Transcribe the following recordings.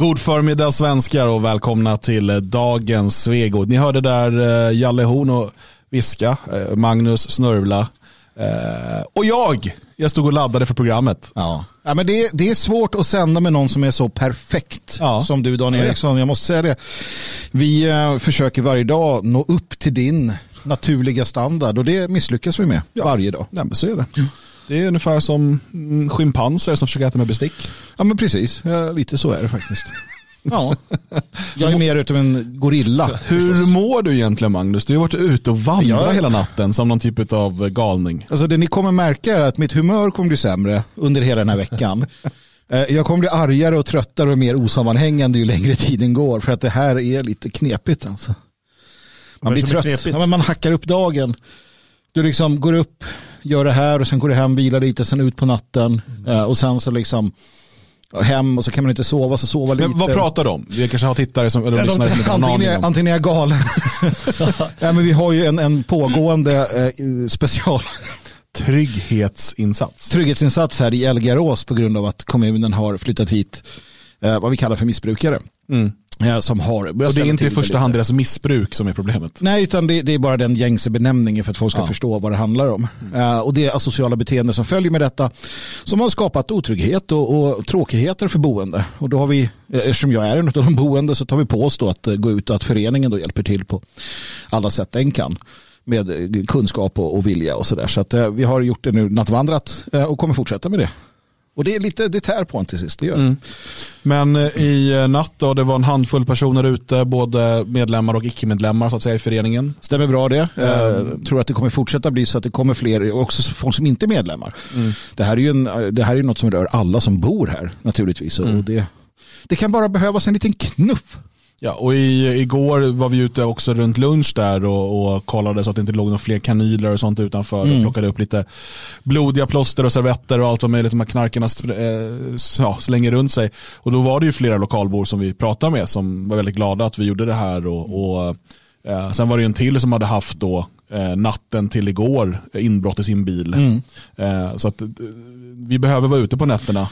God förmiddag svenskar och välkomna till dagens Svegot. Ni hörde där uh, Jalle Horn och viska, uh, Magnus snörvla och jag. Jag stod och laddade för programmet. Ja. Ja, men det, det är svårt att sända med någon som är så perfekt ja. som du Dan Eriksson. Jag måste säga det. Vi försöker varje dag nå upp till din naturliga standard och det misslyckas vi med ja. varje dag. Ja, men så är det. Ja. Det är ungefär som schimpanser som försöker äta med bestick. Ja men precis, ja, lite så är det faktiskt. Ja, jag är mer utav en gorilla. Hur förstås. mår du egentligen Magnus? Du har varit ute och vandrat jag... hela natten som någon typ av galning. Alltså det ni kommer märka är att mitt humör kommer bli sämre under hela den här veckan. Eh, jag kommer bli argare och tröttare och mer osammanhängande ju längre tiden går för att det här är lite knepigt. Alltså. Man blir trött, ja, man hackar upp dagen. Du liksom går upp, gör det här och sen går du hem, vilar lite, sen ut på natten mm. och sen så liksom hem och så kan man inte sova så sova lite. Men vad pratar du om? Vi kanske har tittare som eller lyssnare som antingen, är, antingen är jag galen. ja, men vi har ju en, en pågående eh, special trygghetsinsats. Trygghetsinsats här i Elgarås på grund av att kommunen har flyttat hit eh, vad vi kallar för missbrukare. Mm som har och det är inte i första hand deras missbruk som är problemet. Nej, utan det, det är bara den gängse benämningen för att folk ska ja. förstå vad det handlar om. Mm. Uh, och det är asociala beteenden som följer med detta som har skapat otrygghet och, och tråkigheter för boende. Och då har vi, eh, eftersom jag är en av de boende så tar vi på oss då att uh, gå ut och att föreningen då hjälper till på alla sätt den kan med kunskap och, och vilja och sådär. Så att uh, vi har gjort det nu, nattvandrat och kommer fortsätta med det. Och det är lite, det tär på en till sist, det gör mm. Men eh, i eh, natt då, det var en handfull personer ute, både medlemmar och icke-medlemmar så att säga i föreningen. Stämmer bra det. Jag mm. tror att det kommer fortsätta bli så att det kommer fler, också folk som inte är medlemmar. Mm. Det här är ju en, det här är något som rör alla som bor här naturligtvis. Och mm. det, det kan bara behövas en liten knuff Ja, och i, igår var vi ute också runt lunch där och, och kollade så att det inte låg några fler kanyler och sånt utanför. Mm. Och plockade upp lite blodiga plåster och servetter och allt vad möjligt de här knarkarna eh, ja, slänger runt sig. Och då var det ju flera lokalbor som vi pratade med som var väldigt glada att vi gjorde det här. Och, och eh, sen var det en till som hade haft då eh, natten till igår inbrott i sin bil. Mm. Eh, så att vi behöver vara ute på nätterna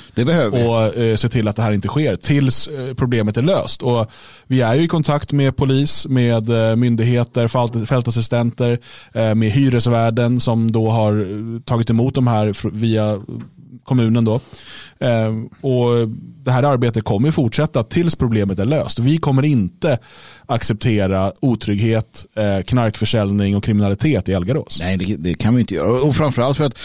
och eh, se till att det här inte sker tills eh, problemet är löst. Och vi är ju i kontakt med polis, med eh, myndigheter, fält, fältassistenter, eh, med hyresvärden som då har eh, tagit emot de här via kommunen. Då. Eh, och det här arbetet kommer fortsätta tills problemet är löst. Vi kommer inte acceptera otrygghet, eh, knarkförsäljning och kriminalitet i Elgarås. Nej, det, det, kan vi inte göra. Och framförallt för att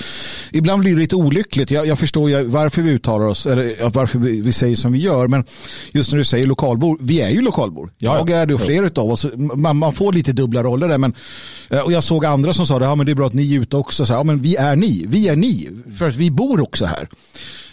ibland blir det lite olyckligt. Jag, jag förstår varför vi uttalar oss, eller varför vi, vi, säger som vi gör. Men just när du säger lokalbor, vi är ju lokalbor. Ja, jag är det och flera av oss. Man, man, får lite dubbla roller där. Men, eh, och jag såg andra som sa att ja, det är bra att ni är ute också. Så, ja, men vi är ni, vi är ni. För att vi bor också här.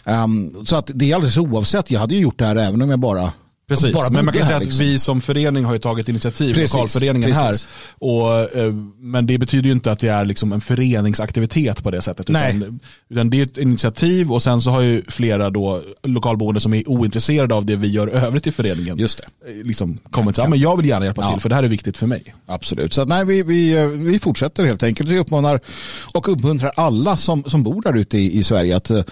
Um, så att det är alldeles oavsett. Jag hade ju gjort det här även om jag bara Precis, men man kan säga att liksom. vi som förening har ju tagit initiativ, precis, lokalföreningen precis. här. Och, eh, men det betyder ju inte att det är liksom en föreningsaktivitet på det sättet. Nej. Utan, utan det är ett initiativ och sen så har ju flera då lokalboende som är ointresserade av det vi gör övrigt i föreningen. Just det. Eh, liksom kommit ja, men jag vill gärna hjälpa ja. till för det här är viktigt för mig. Absolut, så att, nej, vi, vi, eh, vi fortsätter helt enkelt. Vi uppmanar och uppmuntrar alla som, som bor där ute i, i Sverige att uh,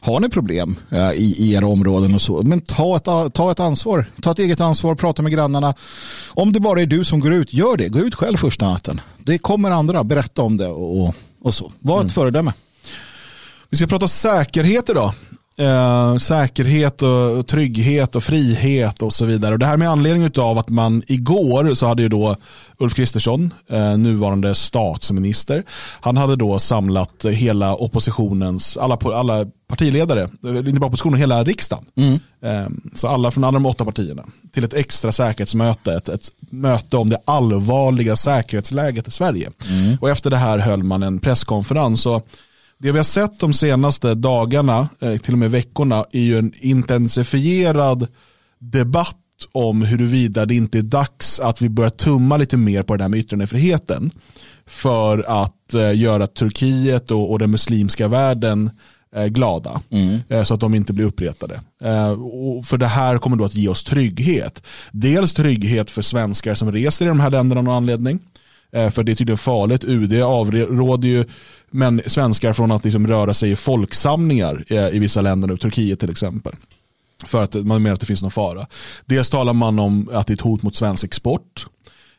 har ni problem uh, i, i era områden och så, men ta ett, ta ett ansvar Ta ett eget ansvar, prata med grannarna. Om det bara är du som går ut, gör det. Gå ut själv första natten. Det kommer andra, berätta om det och, och så. Var ett mm. föredöme. Vi ska prata säkerhet idag. Eh, säkerhet och, trygghet och frihet och så vidare. Och det här med anledning av att man igår så hade ju då Ulf Kristersson, eh, nuvarande statsminister, han hade då samlat hela oppositionens, alla, alla partiledare, eh, inte bara oppositionen, hela riksdagen. Mm. Eh, så alla från alla de åtta partierna till ett extra säkerhetsmöte, ett, ett möte om det allvarliga säkerhetsläget i Sverige. Mm. Och efter det här höll man en presskonferens. Och det vi har sett de senaste dagarna, eh, till och med veckorna, är ju en intensifierad debatt om huruvida det inte är dags att vi börjar tumma lite mer på den här med yttrandefriheten för att eh, göra Turkiet och, och den muslimska världen eh, glada mm. så att de inte blir uppretade. För det här kommer då att ge oss trygghet. Dels trygghet för svenskar som reser i de här länderna av någon anledning. Eh, för det är tydligen farligt. UD avråder ju men svenskar från att liksom röra sig i folksamlingar eh, i vissa länder, nu, Turkiet till exempel. För att man menar att det finns någon fara. Dels talar man om att det är ett hot mot svensk export.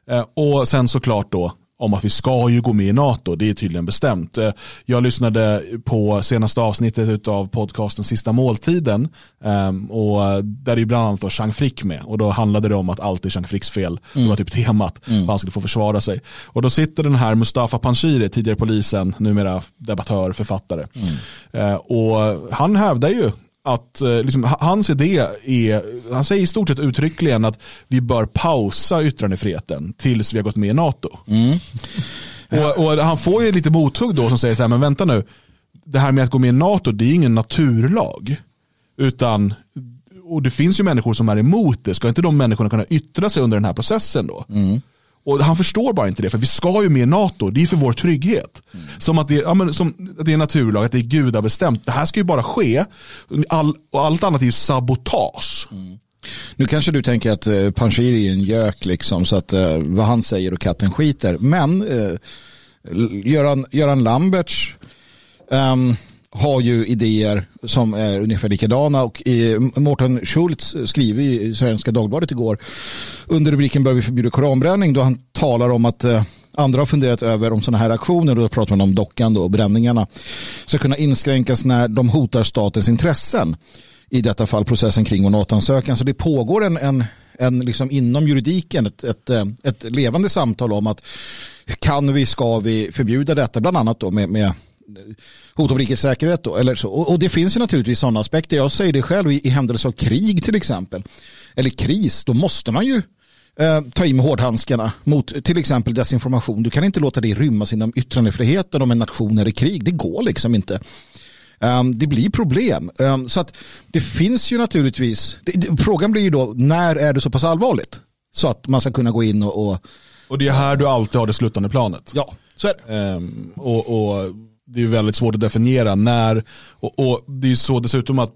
Eh, och sen såklart då om att vi ska ju gå med i NATO. Det är tydligen bestämt. Eh, jag lyssnade på senaste avsnittet av podcasten Sista måltiden ehm, och där är bland annat då Chang Frick med och då handlade det om att allt är Chang Fricks fel. Mm. Det var typ temat. Mm. Han skulle få försvara sig. Och då sitter den här Mustafa Panshiri, tidigare polisen, numera debattör, författare. Mm. Eh, och han hävdar ju att eh, liksom, hans idé är, han säger i stort sett uttryckligen att vi bör pausa yttrandefriheten tills vi har gått med i NATO. Mm. Och, och, han får ju lite mothugg då som säger så här, men vänta nu, det här med att gå med i NATO, det är ingen naturlag. Utan, och det finns ju människor som är emot det, ska inte de människorna kunna yttra sig under den här processen då? Mm. Och han förstår bara inte det, för vi ska ju med i NATO, det är för vår trygghet. Mm. Som, att det, ja, men, som att det är naturlag, att det är gudabestämt. Det här ska ju bara ske, All, och allt annat är ju sabotage. Mm. Nu kanske du tänker att eh, Panshiri är en gök, liksom, så att eh, vad han säger och katten skiter. Men eh, Göran, Göran Lamberts um, har ju idéer som är ungefär likadana och Mårten Schultz skriver i Svenska Dagbladet igår under rubriken Bör vi förbjuda koranbränning då han talar om att eh, andra har funderat över om sådana här aktioner, och då pratar man om dockan då, och bränningarna, ska kunna inskränkas när de hotar statens intressen. I detta fall processen kring vår NATO-ansökan. Så det pågår en, en, en liksom inom juridiken ett, ett, eh, ett levande samtal om att kan vi, ska vi förbjuda detta, bland annat då med, med hot om rikets säkerhet då, eller så. Och, och, det finns ju naturligtvis sådana aspekter. Jag säger det själv i, i händelse av krig till exempel, eller kris, då måste man ju eh, ta i med hårdhandskarna mot till exempel desinformation. Du kan inte låta det rymmas inom yttrandefriheten om en nation är i krig. Det går liksom inte. Um, det blir problem. Um, så att det finns ju naturligtvis, det, det, frågan blir ju då, när är det så pass allvarligt? Så att man ska kunna gå in och... Och, och det är här du alltid har det slutande planet. Ja, så är det. Um, och, och det är väldigt svårt att definiera när, och, och det är så dessutom att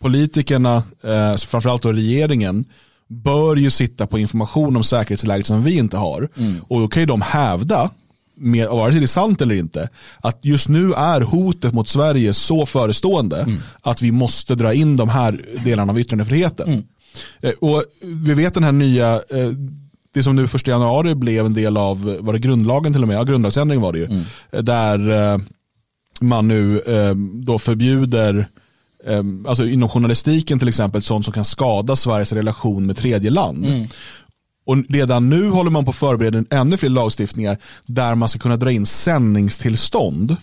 politikerna, eh, framförallt då regeringen, bör ju sitta på information om säkerhetsläget som vi inte har. Mm. Och då kan ju de hävda, med, vare sig det är sant eller inte, att just nu är hotet mot Sverige så förestående mm. att vi måste dra in de här delarna av yttrandefriheten. Mm. Eh, och vi vet den här nya, eh, det som nu första januari blev en del av, var det grundlagen till och med, ja grundlagsändring var det ju, mm. där eh, man nu eh, då förbjuder eh, alltså inom journalistiken till exempel sånt som kan skada Sveriges relation med tredje land. Mm. Och redan nu håller man på att förbereda ännu fler lagstiftningar där man ska kunna dra in sändningstillstånd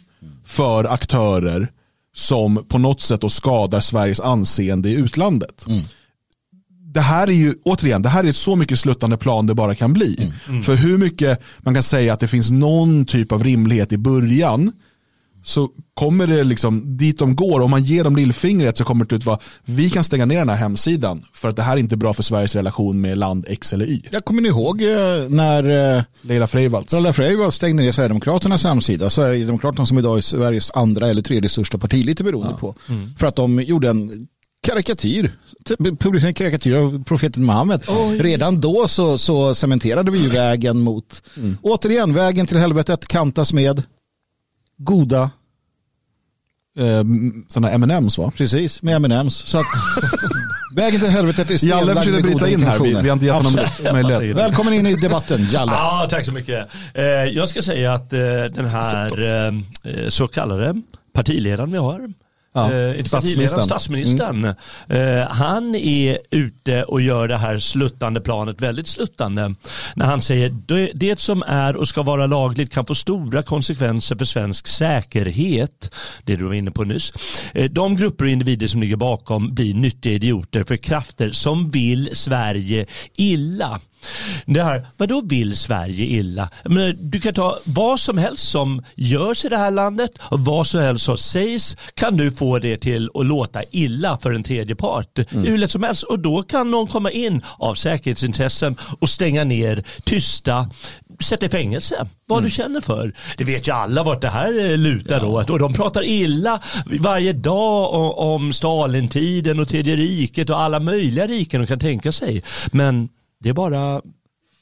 för aktörer som på något sätt då skadar Sveriges anseende i utlandet. Mm. Det här är ju, återigen, det här är så mycket sluttande plan det bara kan bli. Mm. Mm. För hur mycket man kan säga att det finns någon typ av rimlighet i början så kommer det liksom dit de går, om man ger dem lillfingret så kommer det ut vara vi kan stänga ner den här hemsidan för att det här är inte bra för Sveriges relation med land X eller Y. Jag kommer ni ihåg eh, när eh, Leila Freivalds Leila Freivalds stängde ner Sverigedemokraternas hemsida, Sverigedemokraterna som idag är Sveriges andra eller tredje största parti, lite beroende ja. på, mm. för att de gjorde en karikatyr, publicerade en karikatyr av profeten Muhammed. Oj. Redan då så, så cementerade vi ju vägen mot, mm. återigen, vägen till helvetet kantas med goda eh, sådana M&M's va? Precis, med M&M's. Så att, vägen till helvetet är Jalle försökte bryta in här, vi, vi har inte gett honom möjlighet. Välkommen in i debatten, Jalle. Ja, tack så mycket. Eh, jag ska säga att eh, den här eh, så kallade partiledaren vi har, Ja, eh, statsministern. statsministern. Mm. Eh, han är ute och gör det här sluttande planet väldigt sluttande. När han säger det, som är och ska vara lagligt kan få stora konsekvenser för svensk säkerhet. Det du var inne på nyss. Eh, de grupper och individer som ligger bakom blir nyttiga idioter för krafter som vill Sverige illa. Det här, vadå vill Sverige illa? Men du kan ta vad som helst som görs i det här landet och vad som helst som sägs kan du få det till att låta illa för en tredje part. Mm. Hur lätt som helst. Och då kan någon komma in av säkerhetsintressen och stänga ner, tysta, sätta i fängelse. Vad mm. du känner för. Det vet ju alla vart det här lutar ja. då. Och de pratar illa varje dag om, om Stalintiden och tredje riket och alla möjliga riken de kan tänka sig. Men det är bara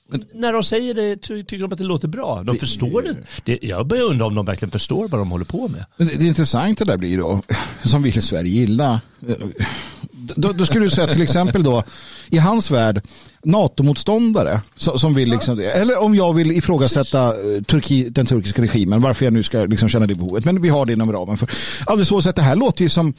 men, när de säger det tycker de att det låter bra. De det, förstår det. det. Jag börjar undra om de verkligen förstår vad de håller på med. Det, det intressanta där blir då, som vill Sverige illa, då, då skulle du säga till exempel då, i hans värld, NATO-motståndare som vill liksom det. Eller om jag vill ifrågasätta eh, Turki, den turkiska regimen, varför jag nu ska liksom känna det behovet. Men vi har det inom ramen för. Alldeles så att det här låter ju som,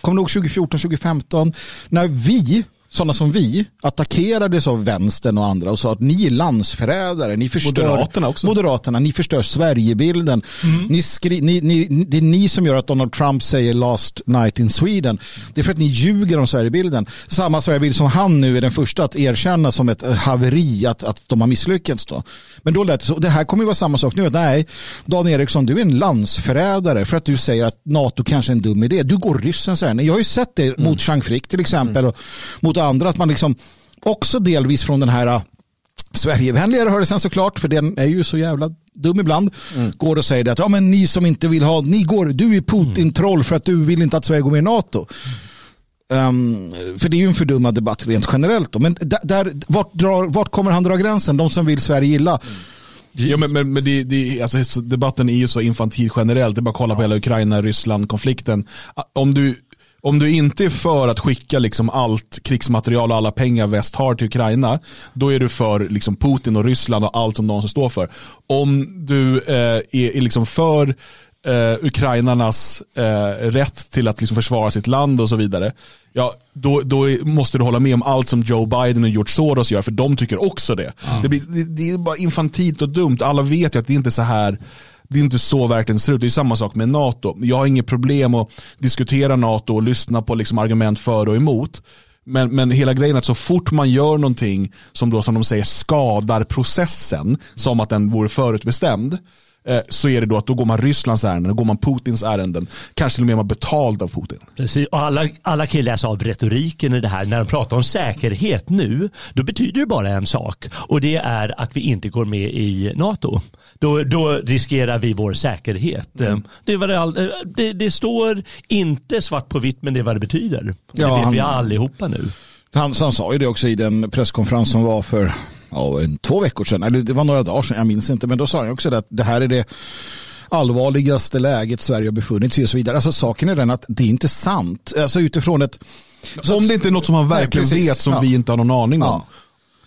kommer du ihåg 2014, 2015, när vi sådana som vi attackerades av vänstern och andra och sa att ni är landsförrädare, ni förstör Moderaterna, också. Moderaterna ni förstör Sverigebilden. Mm. Ni skri, ni, ni, det är ni som gör att Donald Trump säger last night in Sweden. Det är för att ni ljuger om Sverigebilden. Samma Sverigebild som han nu är den första att erkänna som ett haveri, att, att de har misslyckats. Då. Men då lät det så. Det här kommer att vara samma sak nu. Nej, Dan Eriksson, du är en landsförrädare för att du säger att NATO kanske är en dum idé. Du går ryssens ärende. Jag har ju sett det mm. mot Chang Frick till exempel och mot andra att man liksom också delvis från den här äh, Sverigevänliga rörelsen såklart, för den är ju så jävla dum ibland, mm. går och säger att ja, men ni som inte vill ha, ni går, du är Putin-troll för att du vill inte att Sverige går med i NATO. Um, för det är ju en fördummad debatt rent generellt. Då. Men där, vart, drar, vart kommer han dra gränsen? De som vill Sverige illa. Ja, men, men, men det, det, alltså, debatten är ju så infantil generellt. Det är bara att kolla på hela Ukraina-Ryssland-konflikten. Om du om du inte är för att skicka liksom allt krigsmaterial och alla pengar väst har till Ukraina, då är du för liksom Putin och Ryssland och allt som de ska stå för. Om du eh, är, är liksom för eh, ukrainarnas eh, rätt till att liksom försvara sitt land och så vidare, ja, då, då måste du hålla med om allt som Joe Biden och George Soros gör, för de tycker också det. Mm. Det, blir, det, det, är bara infantilt och dumt. Alla vet ju att det inte är så här det är inte så verkligen ser ut. Det är samma sak med NATO. Jag har inget problem att diskutera NATO och lyssna på liksom argument för och emot. Men, men hela grejen är att så fort man gör någonting som då som de säger skadar processen, som att den vore förutbestämd, Eh, så är det då att då går man Rysslands ärenden, då går man Putins ärenden. Kanske till och med man betald av Putin. Precis, och alla, alla kan ju läsa av retoriken i det här. När de pratar om säkerhet nu, då betyder det bara en sak och det är att vi inte går med i NATO. Då, då riskerar vi vår säkerhet. Mm. Det, var det, all, det, det, står inte svart på vitt men det är vad det betyder. Ja, det vet han, vi allihopa nu. Han, han sa ju det också i den presskonferens som var för ja, två veckor sedan, eller det var några dagar sedan, jag minns inte, men då sa han också att det här är det allvarligaste läget Sverige har befunnit sig i och så vidare. Alltså saken är den att det är inte sant. Alltså utifrån ett... Så, om det inte är något som man verkligen nej, vet som ja. vi inte har någon aning om. Ja.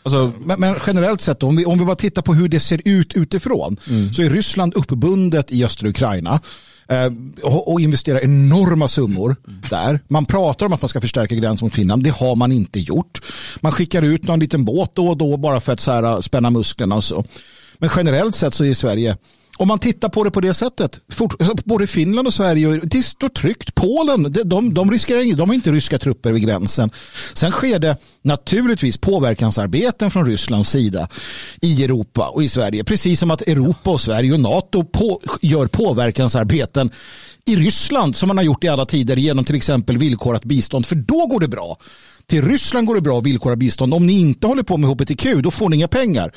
Alltså, men, men, generellt sett, om vi, om vi bara tittar på hur det ser ut utifrån, mm. så är Ryssland uppbundet i östra Ukraina Eh, och, och investerar enorma summor där. Man pratar om att man ska förstärka gränsen mot Finland. Det har man inte gjort. Man skickar ut någon liten båt då och då bara för att så här, eh, spänna musklerna och så. Men generellt sett så är Sverige om man tittar på det på det sättet, alltså, både Finland och Sverige, det står tryggt. Polen, de, de, riskerar, de har inte ryska trupper vid gränsen. Sen sker det naturligtvis påverkansarbeten från Rysslands sida i Europa och i Sverige. Precis som att Europa och Sverige och NATO på, gör påverkansarbeten i Ryssland som man har gjort i alla tider genom till exempel villkorat bistånd. För då går det bra. Till Ryssland går det bra att villkora bistånd. Om ni inte håller på med hbtq då får ni inga pengar.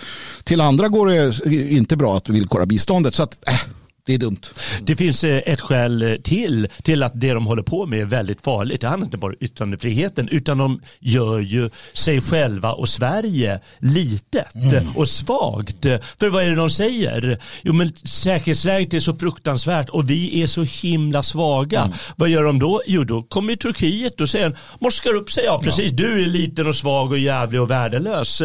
Till andra går det inte bra att villkora biståndet. Så att, äh, det är dumt. Det finns eh, ett skäl eh, till till att det de håller på med är väldigt farligt. Det handlar inte bara om yttrandefriheten utan de gör ju sig själva och Sverige litet mm. och svagt. För vad är det de säger? Jo men säkerhetsläget är så fruktansvärt och vi är så himla svaga. Mm. Vad gör de då? Jo då kommer Turkiet och säger morskar upp sig. Ja precis, ja. du är liten och svag och jävlig och värdelös.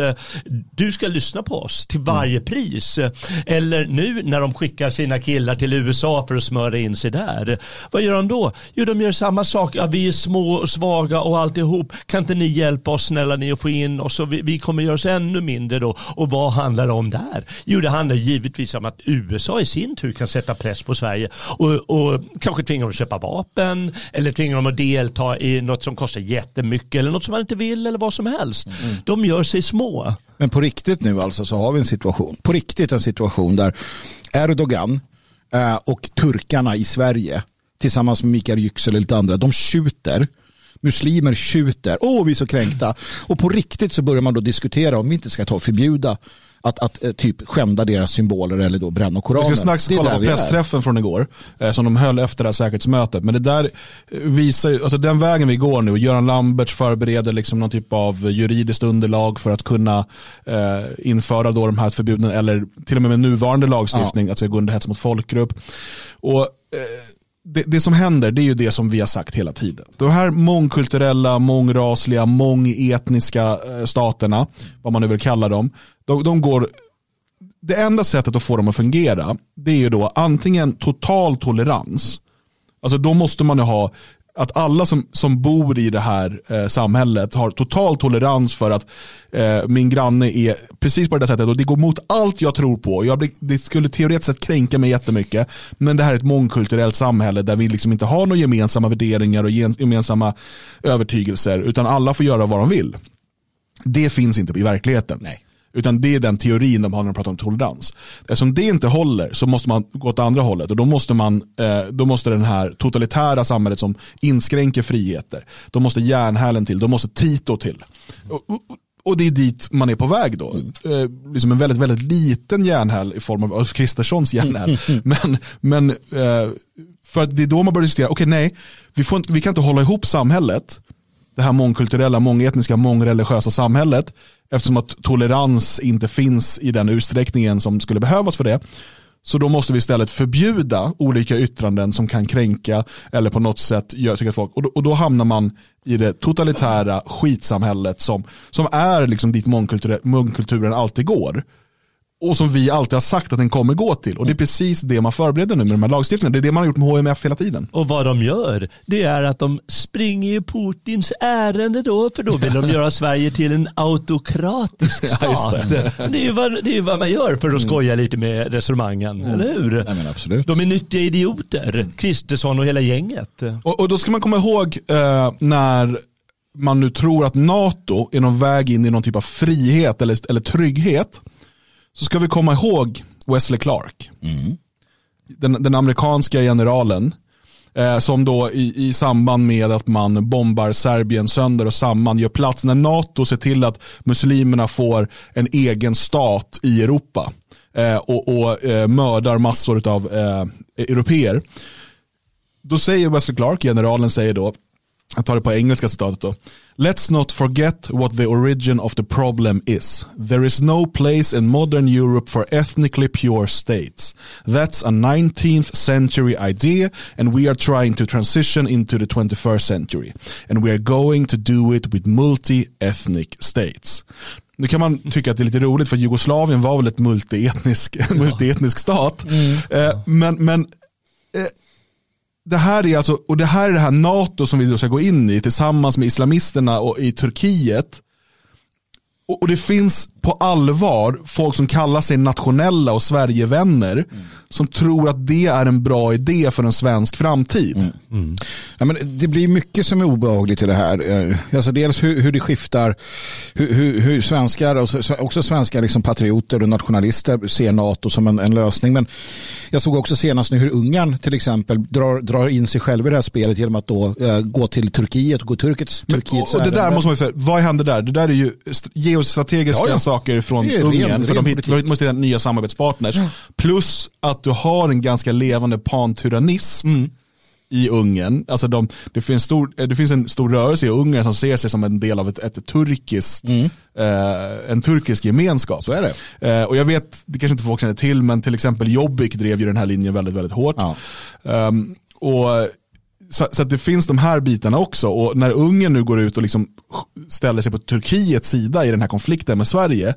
Du ska lyssna på oss till varje mm. pris. Eller nu när de skickar sina killar killar till USA för att smöra in sig där. Vad gör de då? Jo, de gör samma sak. Ja, vi är små och svaga och alltihop. Kan inte ni hjälpa oss snälla ni att få in oss? Och vi, vi kommer göra oss ännu mindre då. Och vad handlar det om där? Jo, det handlar givetvis om att USA i sin tur kan sätta press på Sverige och, och kanske tvinga dem att köpa vapen eller tvinga dem att delta i något som kostar jättemycket eller något som man inte vill eller vad som helst. Mm. De gör sig små. Men på riktigt nu alltså så har vi en situation, på riktigt en situation där Erdogan Eh, och turkarna i Sverige tillsammans med Mikael Yüksel och lite andra, de skjuter muslimer skjuter, åh vi är så kränkta. Och på riktigt så börjar man då diskutera om vi inte ska ta och förbjuda att, att eh, typ skända deras symboler eller då bränna Koranen. Vi ska strax kolla på pressträffen från igår eh, som de höll efter det här säkerhetsmötet. Men det där visar ju, alltså den vägen vi går nu, Göran Lamberts förbereder liksom någon typ av juridiskt underlag för att kunna eh, införa då de här förbuden eller till och med med nuvarande lagstiftning, ja. alltså gå under hets mot folkgrupp. Och eh, det, det, som händer det är ju det som vi har sagt hela tiden. De här mångkulturella, mångrasliga, mångetniska eh, staterna, vad man nu vill kalla dem, de, de går det enda sättet att få dem att fungera det är ju då antingen total tolerans. Alltså då måste man ju ha att alla som, som bor i det här eh, samhället har total tolerans för att eh, min granne är precis på det sättet och det går mot allt jag tror på. Jag blir, det skulle teoretiskt sett kränka mig jättemycket men det här är ett mångkulturellt samhälle där vi liksom inte har några gemensamma värderingar och gemensamma övertygelser utan alla får göra vad de vill. Det finns inte i verkligheten. Nej. Utan det är den teorin de har när de pratar om tolerans. Eftersom det inte håller så måste man gå åt andra hållet och då måste, man, eh, då måste den här totalitära samhället som inskränker friheter, då måste järnhälen till, då måste Tito till. Och, och, och det är dit man är på väg då. Eh, liksom en väldigt, väldigt liten järnhäl i form av Ulf Kristerssons järnhäl. men, men eh, för att det är då man börjar diskutera, okej okay, nej, vi, får, vi kan inte hålla ihop samhället, det här mångkulturella, mångetniska, mångreligiösa samhället eftersom att tolerans inte finns i den utsträckningen som skulle behövas för det. Så då måste vi istället förbjuda olika yttranden som kan kränka eller på något sätt göra folk. Och då, och då hamnar man i det totalitära skitsamhället som, som är liksom dit mångkulturen alltid går och som vi alltid har sagt att den kommer gå till. Och det är precis det man förbereder nu med de här lagstiftningarna. Det är det man har gjort med HMF hela tiden. Och vad de gör, det är att de springer i Putins ärende då, för då vill de göra Sverige till en autokratisk stat. Ja, det. det. är ju vad, det är vad man gör för att mm. skoja lite med resonemangen, mm. eller hur? Nej, men absolut. De är nyttiga idioter, Kristersson och hela gänget. Och, och då ska man komma ihåg eh, när man nu tror att NATO är någon väg in i någon typ av frihet eller, eller trygghet så ska vi komma ihåg Wesley Clark. Mm. Den, den, amerikanska generalen eh, som då i, i samband med att man bombar Serbien sönder och samman gör plats när NATO ser till att muslimerna får en egen stat i Europa eh, och, och eh, mördar massor av eh, europeer. Då säger Wesley Clark, generalen säger då, jag tar det på engelska citatet då. Let's not forget what the origin of the problem is. There is no place in modern Europe for ethnically pure states. That's a 19th century idea and we are trying to transition into the 21st century. And we are going to do it with multi-ethnic states. Nu kan man tycka att det är lite roligt för Jugoslavien var väl ett multietnisk, ja. multietnisk stat. Mm. Eh, men men eh, det här är alltså, och det här är det här NATO som vi då ska gå in i tillsammans med islamisterna och i Turkiet. Och, och det finns på allvar folk som kallar sig nationella och Sverigevänner mm som tror att det är en bra idé för en svensk framtid. Mm. Mm. Ja, men det blir mycket som är obehagligt i det här. Eh, alltså dels hur, hur det skiftar, hur, hur, hur svenskar, och också svenska liksom patrioter och nationalister ser NATO som en, en, lösning. Men jag såg också senast nu hur Ungern till exempel drar, drar in sig själv i det här spelet genom att då äh, gå till Turkiet och gå Turkiets, Turkiets och, och det där måste man ju säga, vad händer där? Det där är ju geostrategiska ja, ja. saker från Ungern, ren, för ren de hit, måste hitta nya samarbetspartners. Plus att du har en ganska levande pantyrannism mm. i Ungern. Alltså de, det, finns stor, det finns en stor rörelse i Ungern som ser sig som en del av ett, ett turkiskt, mm. eh, en turkisk gemenskap. Så är det. Eh, och jag vet, det kanske inte folk känner till, men till exempel Jobbik drev ju den här linjen väldigt, väldigt hårt. Ja. Um, och så, så, att det finns de här bitarna också. Och när Ungern nu går ut och liksom ställer sig på Turkiets sida i den här konflikten med Sverige.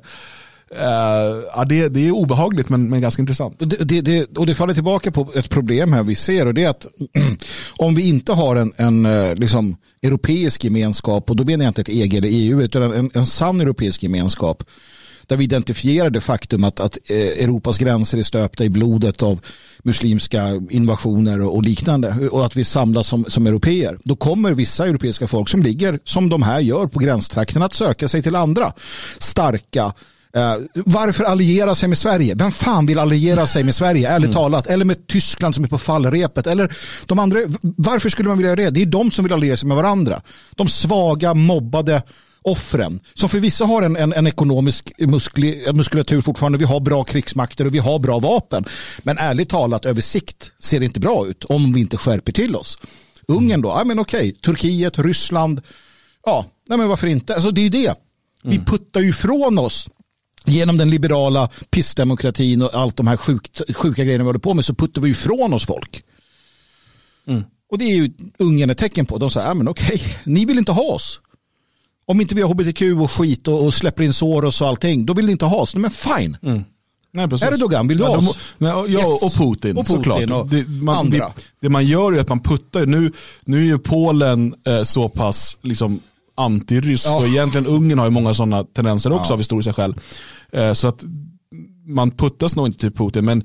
Uh, ja, det, det är obehagligt men, men ganska intressant. Det, det, det, och det faller tillbaka på ett problem här vi ser och det är att om vi inte har en, en eh, liksom, europeisk gemenskap och då menar jag inte ett EG eller EU utan en, en sann europeisk gemenskap där vi identifierar det faktum att, att eh, Europas gränser är stöpta i blodet av muslimska invasioner och liknande och att vi samlas som, som europeer. Då kommer vissa europeiska folk som ligger som de här gör på gränstrakten att söka sig till andra starka Uh, varför alliera sig med Sverige? Vem fan vill alliera sig med Sverige, ärligt mm. talat? Eller med Tyskland som är på fallrepet? Eller de andra, varför skulle man vilja göra det? Det är de som vill alliera sig med varandra. De svaga, mobbade, offren. Som för vissa har en, en, en ekonomisk muskli, muskulatur fortfarande. Vi har bra krigsmakter och vi har bra vapen. Men ärligt talat över sikt ser det inte bra ut om vi inte skärper till oss. Ungern då? Ja men okej. Turkiet, Ryssland. Ja, nej men varför inte? Alltså det är ju det. Vi mm. puttar ju ifrån oss genom den liberala pissdemokratin och allt de här sjukt, sjuka grejerna vi håller på med så puttar vi ifrån oss folk. Mm. Och det är ju Ungern ett tecken på. De säger, ja men okej, ni vill inte ha oss. Om inte vi har hbtq och skit och, och släpper in Soros och allting, då vill ni inte ha oss. Men fine. Mm. Nej, precis. Erdogan, vill du ha oss? Ja, yes. och Putin, och Putin såklart. Och det, man, det, det, man gör är att man puttar, nu, nu är ju Polen eh, så pass liksom, antirysk ja. och egentligen Ungern har ju många sådana tendenser också ja. av historiska skäl. Eh, så att man puttas nog inte till Putin, men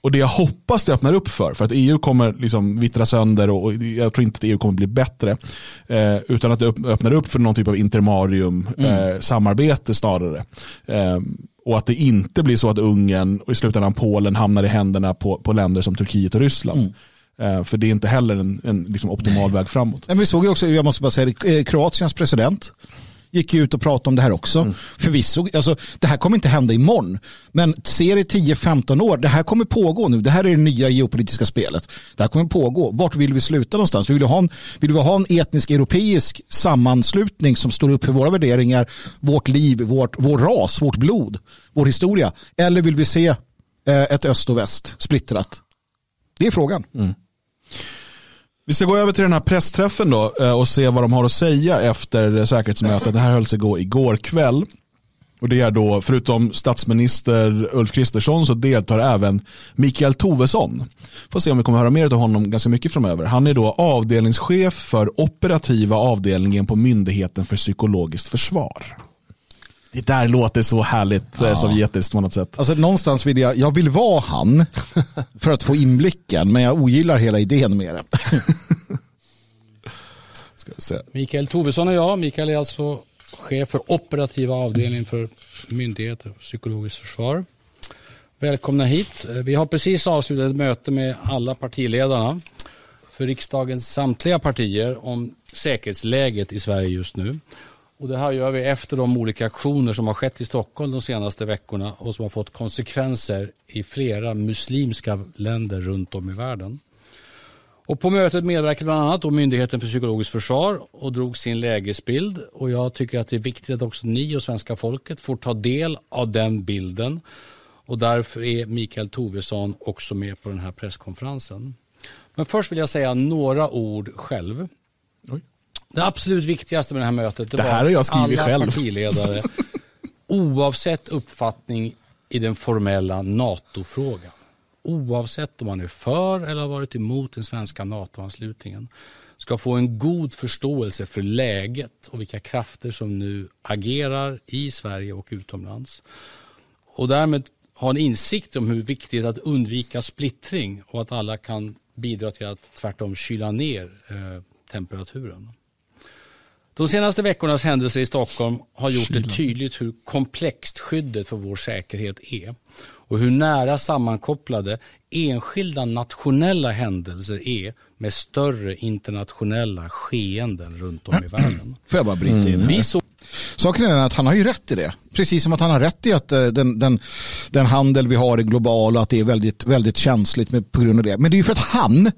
och det jag hoppas det öppnar upp för, för att EU kommer liksom vittra sönder och, jag tror inte att EU kommer bli bättre. Eh, utan att det öppnar upp för någon typ av intermarium mm. eh, samarbete snarare. Och att det inte blir så att Ungern och i slutändan Polen hamnar i händerna på, på länder som Turkiet och Ryssland. Mm. Eh, för det är inte heller en, en liksom optimal väg framåt. Men vi såg ju också, jag måste bara säga det, eh, Kroatiens president gick ut och pratade om det här också. Mm. Förvisso, alltså, det här kommer inte hända imorgon. Men se det 10-15 år, det här kommer pågå nu. Det här är det nya geopolitiska spelet. Det här kommer pågå. Vart vill vi sluta någonstans? Vill vi ha en, vill vi ha en etnisk europeisk sammanslutning som står upp för våra värderingar, vårt liv, vårt, vår ras, vårt blod, vår historia? Eller vill vi se eh, ett öst och väst splittrat? Det är frågan. Mm. Vi ska gå över till den här pressträffen då eh, och se vad de har att säga efter säkerhetsmötet. Det här hölls igår, igår kväll. Och det är då, förutom statsminister Ulf Kristersson så deltar även Mikael Tovesson. Får se om vi kommer höra mer av honom ganska mycket framöver. Han är då avdelningschef för operativa avdelningen på Myndigheten för psykologiskt försvar. Det där låter så härligt eh, ja. sovjetiskt på något sätt. Alltså någonstans vill jag, jag vill vara han för att få inblicken, men jag ogillar hela idén med det. Ska vi se. Mikael Tovesson och jag, Mikael är alltså chef för operativa avdelningen för myndigheter och psykologiskt försvar. Välkomna hit. Vi har precis avslutat ett möte med alla partiledarna för riksdagens samtliga partier om säkerhetsläget i Sverige just nu. Och det här gör vi efter de olika aktioner som har skett i Stockholm de senaste veckorna och som har fått konsekvenser i flera muslimska länder runt om i världen. Och på mötet medverkade bland annat då Myndigheten för psykologiskt försvar och drog sin lägesbild. Och jag tycker att det är viktigt att också ni och svenska folket får ta del av den bilden. Och därför är Mikael Tovesson också med på den här presskonferensen. Men först vill jag säga några ord själv. Det absolut viktigaste med det här mötet det, det här var jag alla själv. partiledare, oavsett uppfattning i den formella NATO-frågan, oavsett om man är för eller har varit emot den svenska NATO-anslutningen, ska få en god förståelse för läget och vilka krafter som nu agerar i Sverige och utomlands. Och därmed ha en insikt om hur viktigt det är att undvika splittring och att alla kan bidra till att tvärtom kyla ner eh, temperaturen. De senaste veckornas händelser i Stockholm har gjort det tydligt hur komplext skyddet för vår säkerhet är och hur nära sammankopplade enskilda nationella händelser är med större internationella skeenden runt om i världen. Får jag bara bryta in? Mm. Vi så Saken är att han har ju rätt i det. Precis som att han har rätt i att eh, den, den, den handel vi har är global och att det är väldigt, väldigt känsligt med, på grund av det. Men det är ju för att han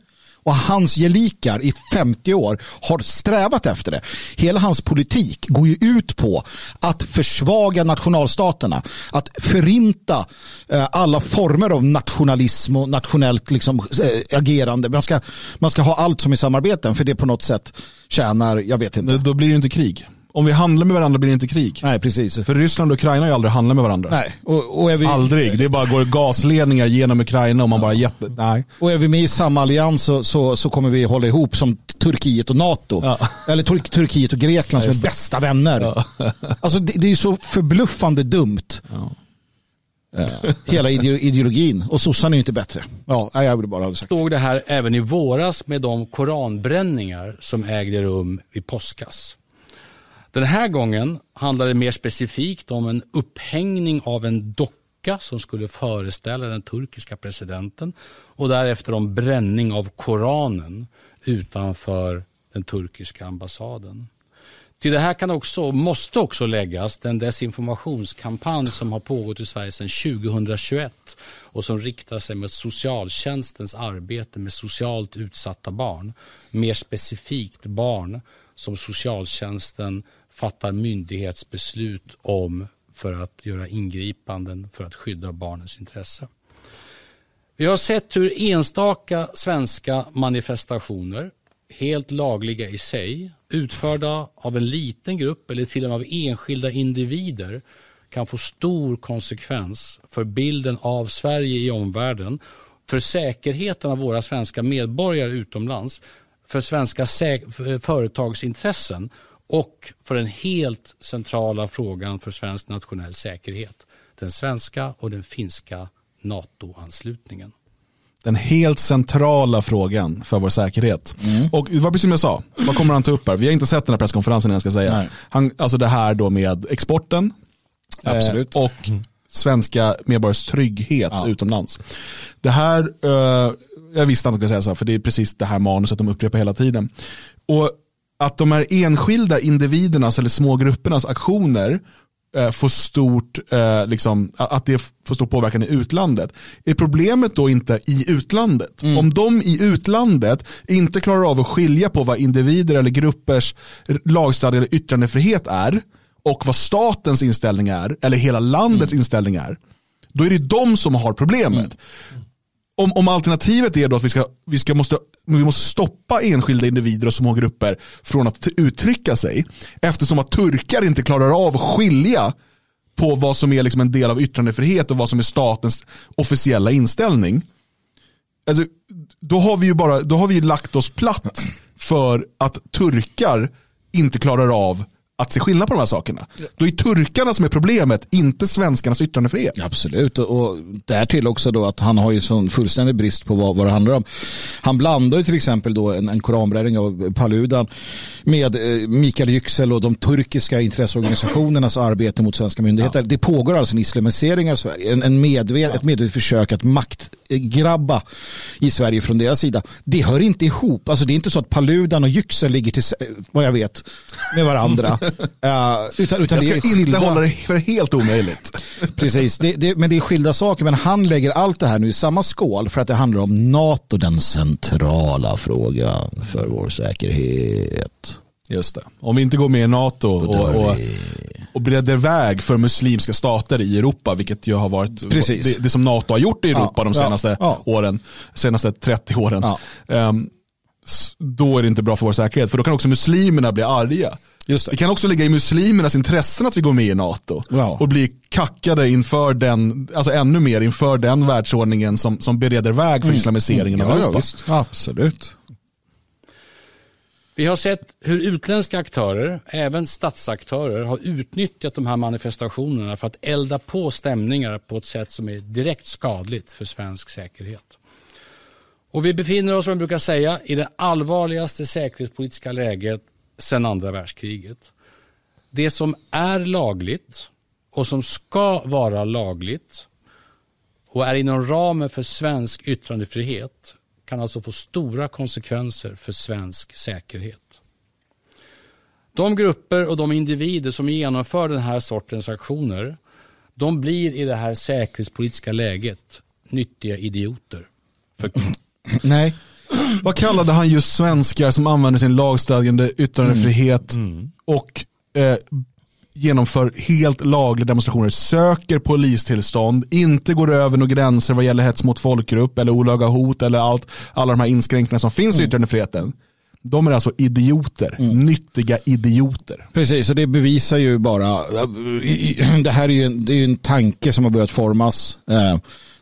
och hans gelikar i 50 år har strävat efter det. Hela hans politik går ju ut på att försvaga nationalstaterna, att förinta eh, alla former av nationalism och nationellt liksom, eh, agerande. Man ska, man ska ha allt som i samarbeten för det på något sätt tjänar, jag vet inte. Då blir det inte krig. Om vi handlar med varandra blir det inte krig. Nej, precis. För Ryssland och Ukraina har ju aldrig handlat med varandra. Nej. Och, och vi... Aldrig. Det är bara går gasledningar genom Ukraina och man ja. bara jätte... Nej. Och är vi med i samma allians så, så, så kommer vi hålla ihop som Turkiet och NATO. Ja. Eller Tur Turkiet och Grekland ja, som är bästa vänner. Ja. Alltså det, det är ju så förbluffande dumt. Ja. Hela ideologin. Och sossarna är ju inte bättre. Ja, jag vill bara ha sagt. Stod det här även i våras med de koranbränningar som ägde rum vid påskas. Den här gången handlar det mer specifikt om en upphängning av en docka som skulle föreställa den turkiska presidenten och därefter om bränning av Koranen utanför den turkiska ambassaden. Till det här kan också, måste också läggas den desinformationskampanj som har pågått i Sverige sedan 2021 och som riktar sig mot socialtjänstens arbete med socialt utsatta barn. Mer specifikt barn som socialtjänsten fattar myndighetsbeslut om för att göra ingripanden för att skydda barnens intresse. Vi har sett hur enstaka svenska manifestationer, helt lagliga i sig, utförda av en liten grupp eller till och med av enskilda individer kan få stor konsekvens för bilden av Sverige i omvärlden, för säkerheten av våra svenska medborgare utomlands, för svenska företagsintressen och för den helt centrala frågan för svensk nationell säkerhet, den svenska och den finska NATO-anslutningen. Den helt centrala frågan för vår säkerhet. Mm. Och det var precis som jag sa, vad kommer han ta upp här? Vi har inte sett den här presskonferensen jag ska säga. Han, alltså det här då med exporten Absolut. Eh, och svenska medborgares trygghet ja. utomlands. Det här, eh, jag visste att jag skulle säga så, för det är precis det här manuset de upprepar hela tiden. Och att de här enskilda individernas eller små gruppernas aktioner eh, får stort, eh, liksom, att det får stor påverkan i utlandet. Är problemet då inte i utlandet? Mm. Om de i utlandet inte klarar av att skilja på vad individer eller gruppers lagstadgade yttrandefrihet är och vad statens inställning är, eller hela landets mm. inställning är, då är det de som har problemet. Mm om, om alternativet är då att vi, ska, vi, ska måste, vi måste stoppa enskilda individer och små grupper från att uttrycka sig eftersom att turkar inte klarar av att skilja på vad som är liksom en del av yttrandefrihet och vad som är statens officiella inställning. Alltså, då har vi ju bara, då har vi lagt oss platt för att turkar inte klarar av att se skillnad på de här sakerna. Då är turkarna som är problemet, inte svenskarnas yttrandefrihet. Absolut, och därtill också då att han har ju sån fullständig brist på vad, vad det handlar om. Han blandar ju till exempel då en, en koranbränning av Paludan med eh, Mikael Yüksel och de turkiska intresseorganisationernas arbete mot svenska myndigheter. Ja. Det pågår alltså en islamisering av Sverige, en, en medved, ja. ett medvetet försök att maktgrabba i Sverige från deras sida. Det hör inte ihop. Alltså det är inte så att Paludan och Yüksel ligger till, vad jag vet, med varandra. Uh, utan, utan jag ska inte skilda... hålla det för helt omöjligt. Precis, det, det, men det är skilda saker. Men han lägger allt det här nu i samma skål för att det handlar om NATO, den centrala frågan för vår säkerhet. Just det. Om vi inte går med i NATO och, och, och breder väg för muslimska stater i Europa, vilket ju har varit det, det, som NATO har gjort i Europa ja, de senaste ja, ja. åren, senaste 30 åren. Um, då är det inte bra för vår säkerhet, för då kan också muslimerna bli arga. Just det. det kan också ligga i muslimernas intressen att vi går med i NATO. Wow. Och blir kackade inför den, alltså ännu mer inför den världsordningen som, som bereder väg för mm. islamiseringen mm. ja, av Europa. Ja, Absolut. Vi har sett hur utländska aktörer, även statsaktörer, har utnyttjat de här manifestationerna för att elda på stämningar på ett sätt som är direkt skadligt för svensk säkerhet. Och vi befinner oss, som jag brukar säga, i det allvarligaste säkerhetspolitiska läget sedan andra världskriget. Det som är lagligt och som ska vara lagligt och är inom ramen för svensk yttrandefrihet kan alltså få stora konsekvenser för svensk säkerhet. De grupper och de individer som genomför den här sortens aktioner de blir i det här säkerhetspolitiska läget nyttiga idioter. För... Nej. Vad kallade han just svenskar som använder sin lagstadgande yttrandefrihet mm. Mm. och eh, genomför helt lagliga demonstrationer, söker polistillstånd, inte går över några gränser vad gäller hets mot folkgrupp eller olaga hot eller allt, alla de här inskränkningarna som finns mm. i yttrandefriheten. De är alltså idioter, mm. nyttiga idioter. Precis, och det bevisar ju bara, det här är ju en, det är en tanke som har börjat formas. Eh,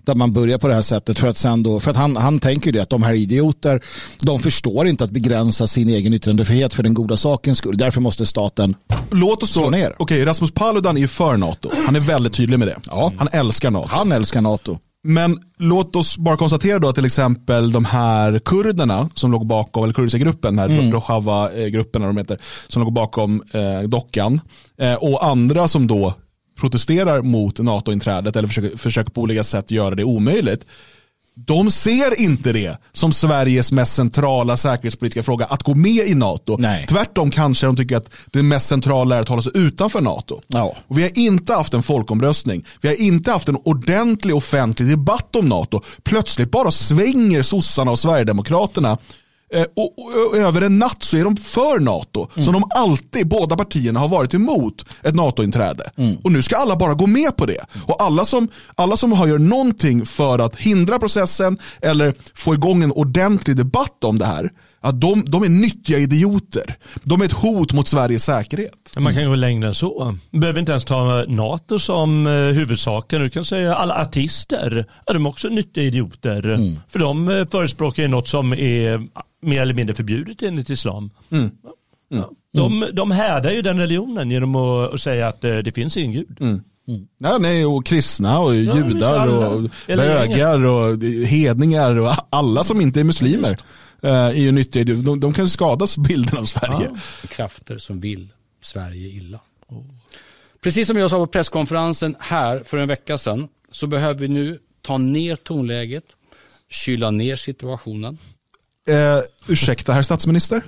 där man börjar på det här sättet för att sen då, för att han, han tänker ju det att de här idioter, de förstår inte att begränsa sin egen yttrandefrihet för den goda sakens skull. Därför måste staten Låt oss slå ner. Okej, Rasmus Paludan är ju för NATO. Han är väldigt tydlig med det. Ja. Han älskar NATO. Han älskar NATO. Men låt oss bara konstatera då att till exempel de här kurderna som låg bakom, eller kurdiska gruppen, den här mm. Rojava-gruppen de heter, som låg bakom eh, dockan eh, och andra som då protesterar mot NATO-inträdet eller försöker, försöker på olika sätt göra det omöjligt. De ser inte det som Sveriges mest centrala säkerhetspolitiska fråga att gå med i NATO. Nej. Tvärtom kanske de tycker att det mest centrala är att hålla sig utanför NATO. Ja. Och vi har inte haft en folkomröstning. Vi har inte haft en ordentlig offentlig debatt om NATO. Plötsligt bara svänger sossarna och Sverigedemokraterna och, och, och, över en natt så är de för NATO, mm. som de alltid, båda partierna har varit emot ett NATO-inträde. Mm. Och nu ska alla bara gå med på det. Och alla som, alla som har gjort någonting för att hindra processen eller få igång en ordentlig debatt om det här, att de, de är nyttiga idioter. De är ett hot mot Sveriges säkerhet. Man kan gå längre än så. Du behöver inte ens ta NATO som eh, huvudsaken. Du kan säga alla artister. Ja, de är också nyttiga idioter. Mm. För de eh, förespråkar något som är mer eller mindre förbjudet enligt islam. Mm. Mm. De, de härdar ju den religionen genom att, säga att eh, det finns ingen gud. Mm. Mm. Ja, nej, och kristna och ja, judar och bögar och hedningar och alla som inte är muslimer uh, är ju nyttiga. De, de kan skadas bilden av Sverige. Ja. Krafter som vill Sverige illa. Oh. Precis som jag sa på presskonferensen här för en vecka sedan så behöver vi nu ta ner tonläget, kyla ner situationen Eh, ursäkta, herr statsminister?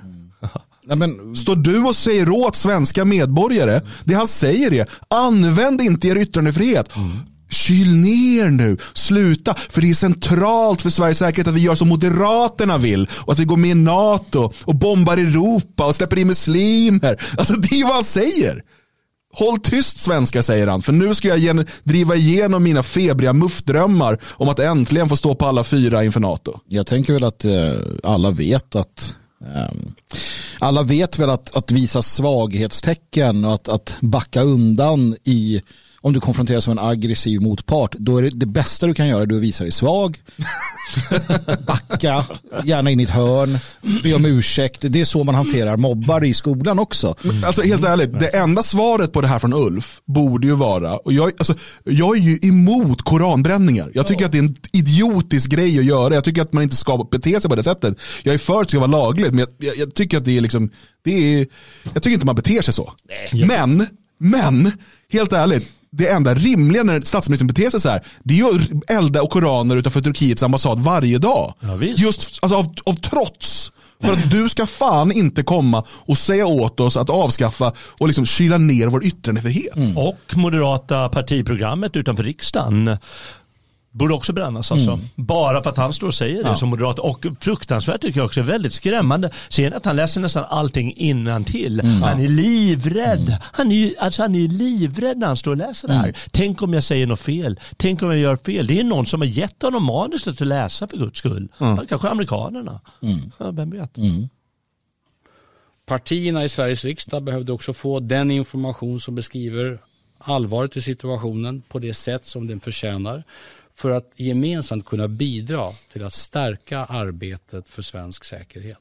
Nej, men, står du och säger åt svenska medborgare, det han säger är, använd inte er yttrandefrihet. Mm. Kyl ner nu, sluta, för det är centralt för Sveriges säkerhet att vi gör som Moderaterna vill och att vi går med i NATO och bombar Europa och släpper in muslimer. Alltså det är vad han säger. Håll tyst svenskar säger han, för nu ska jag gen driva igenom mina febriga muffdrömmar om att äntligen få stå på alla fyra inför NATO. Jag tänker väl att eh, alla vet att ehm, alla vet väl att, att visa svaghetstecken och att, att backa undan i om du konfronteras med en aggressiv motpart, då är det, det bästa du kan göra är att visa dig svag, backa, gärna in i ett hörn, be om ursäkt. Det är så man hanterar mobbar i skolan också. Mm. Alltså helt ärligt, det enda svaret på det här från Ulf borde ju vara, och jag, alltså, jag är ju emot koranbränningar. Jag tycker att det är en idiotisk grej att göra. Jag tycker att man inte ska bete sig på det sättet. Jag är för att det ska vara lagligt, men jag, jag, jag tycker att det är liksom, det är, jag tycker inte man beter sig så. Men, men, helt ärligt, det enda rimliga när statsministern beter sig så här, det är ju att elda och koraner utanför Turkiets ambassad varje dag. Ja, Just alltså, av, av trots. För att du ska fan inte komma och säga åt oss att avskaffa och liksom kyla ner vår yttrandefrihet. Mm. Och moderata partiprogrammet utanför riksdagen Borde också brännas alltså. Mm. Bara för att han står och säger det ja. som moderat. Och fruktansvärt tycker jag också, väldigt skrämmande. Ser att han läser nästan allting innan till. Mm. Han är livrädd. Mm. Han, är ju, alltså han är livrädd när han står och läser det här. Mm. Tänk om jag säger något fel. Tänk om jag gör fel. Det är någon som har gett honom manuset att läsa för guds skull. Mm. Kanske amerikanerna. Mm. Ja, vem vet. Partierna i Sveriges riksdag behövde också få den information som beskriver allvaret i situationen på det sätt som den förtjänar för att gemensamt kunna bidra till att stärka arbetet för svensk säkerhet.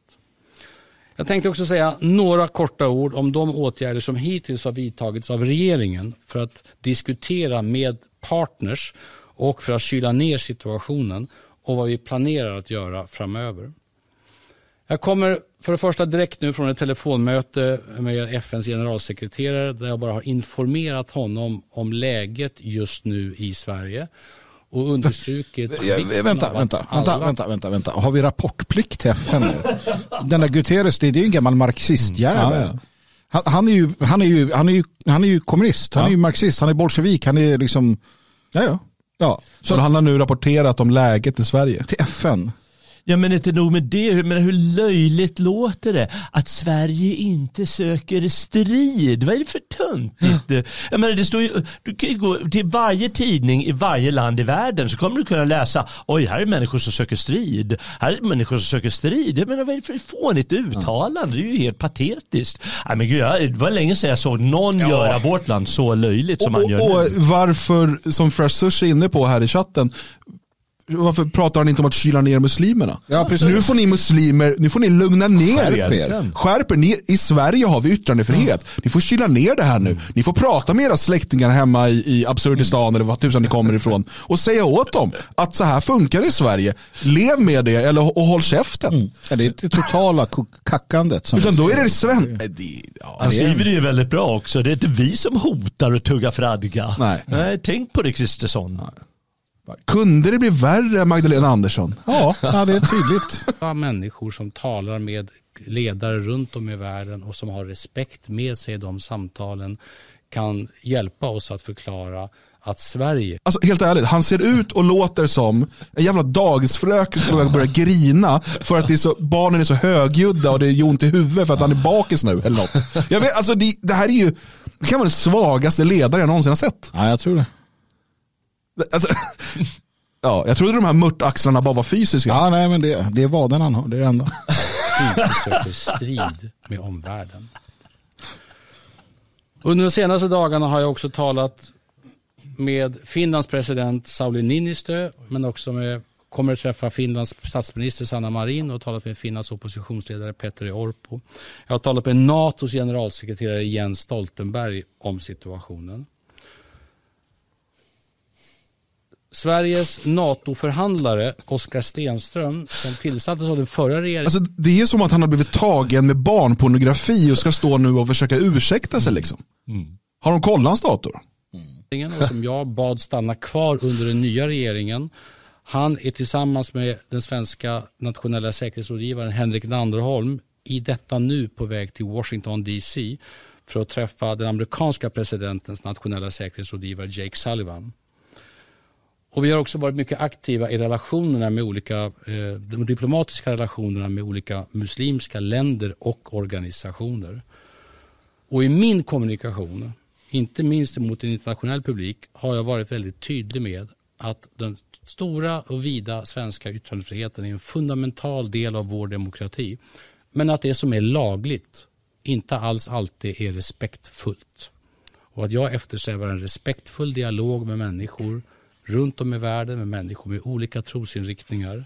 Jag tänkte också säga några korta ord om de åtgärder som hittills har vidtagits av regeringen för att diskutera med partners och för att kyla ner situationen och vad vi planerar att göra framöver. Jag kommer för det första direkt nu från ett telefonmöte med FNs generalsekreterare där jag bara har informerat honom om läget just nu i Sverige och understrukit ja, vänta, vänta, vänta, vänta, vänta, vänta, Har vi rapportplikt till FN nu? Denna Guterres, det är ju en gammal marxistjävel. Mm. Ja, ja. Han, är ju, han, är ju, han, är ju, han är ju kommunist, han är ju marxist, han är bolsjevik, han är liksom... Ja, ja. ja. Så, så han har nu rapporterat om läget i Sverige. Till FN. Ja men inte nog med det, men hur löjligt låter det att Sverige inte söker strid? Vad är det för töntigt? Mm. Jag menar, det står ju, du kan ju gå till varje tidning i varje land i världen så kommer du kunna läsa, oj här är människor som söker strid, här är människor som söker strid. Jag menar vad är det för fånigt uttalande? Det är ju helt patetiskt. Nej, men gud, det var länge sedan jag såg någon ja. göra vårt land så löjligt som och, man gör och nu. varför, som Fresh Sushi är inne på här i chatten, varför pratar han inte om att kyla ner muslimerna? Ja, precis. Nu får ni muslimer, nu får ni lugna ner Skärp er. Skärp er. Ni, I Sverige har vi yttrandefrihet. Mm. Ni får kyla ner det här nu. Ni får prata med era släktingar hemma i, i Absurdistan mm. eller vad tusan ni kommer ifrån och säga åt dem att så här funkar det i Sverige. Lev med det eller, och håll käften. Mm. Ja, det är det totala kackandet. Som Utan då är det sven... Ja, Han skriver det ju väldigt bra också. Det är inte vi som hotar och tuggar fradga. Nej. Nej, tänk på det Kristersson. Kunde det bli värre Magdalena Andersson? Ja, ja det är tydligt. Människor som talar med ledare runt om i världen och som har respekt med sig i de samtalen kan hjälpa oss att förklara att Sverige... Alltså helt ärligt, han ser ut och låter som en jävla dagisfröken som börjar grina för att det är så, barnen är så högljudda och det är ont i huvudet för att han är bakis nu eller något. Jag vet, alltså det, det här är ju, det kan vara den svagaste ledare jag någonsin har sett. Ja, jag tror det. Alltså, ja, jag trodde de här mörtaxlarna bara var fysiska. Ja, nej, men det, det är vaden han har, det är det enda. Inte söker strid med omvärlden. Under de senaste dagarna har jag också talat med Finlands president Sauli Niinistö men också med kommer att träffa Finlands statsminister Sanna Marin och talat med Finlands oppositionsledare Petteri Orpo. Jag har talat med NATOs generalsekreterare Jens Stoltenberg om situationen. Sveriges NATO-förhandlare Oskar Stenström som tillsattes av den förra regeringen. Alltså, det är som att han har blivit tagen med barnpornografi och ska stå nu och försöka ursäkta sig. Liksom. Mm. Har de kollat hans dator? Mm. Och som jag bad stanna kvar under den nya regeringen. Han är tillsammans med den svenska nationella säkerhetsrådgivaren Henrik Landerholm i detta nu på väg till Washington DC för att träffa den amerikanska presidentens nationella säkerhetsrådgivare Jake Sullivan. Och vi har också varit mycket aktiva i relationerna med olika, eh, de diplomatiska relationerna med olika muslimska länder och organisationer. Och i min kommunikation, inte minst mot en internationell publik, har jag varit väldigt tydlig med att den stora och vida svenska yttrandefriheten är en fundamental del av vår demokrati. Men att det som är lagligt inte alls alltid är respektfullt. Och att jag eftersträvar en respektfull dialog med människor runt om i världen med människor med olika trosinriktningar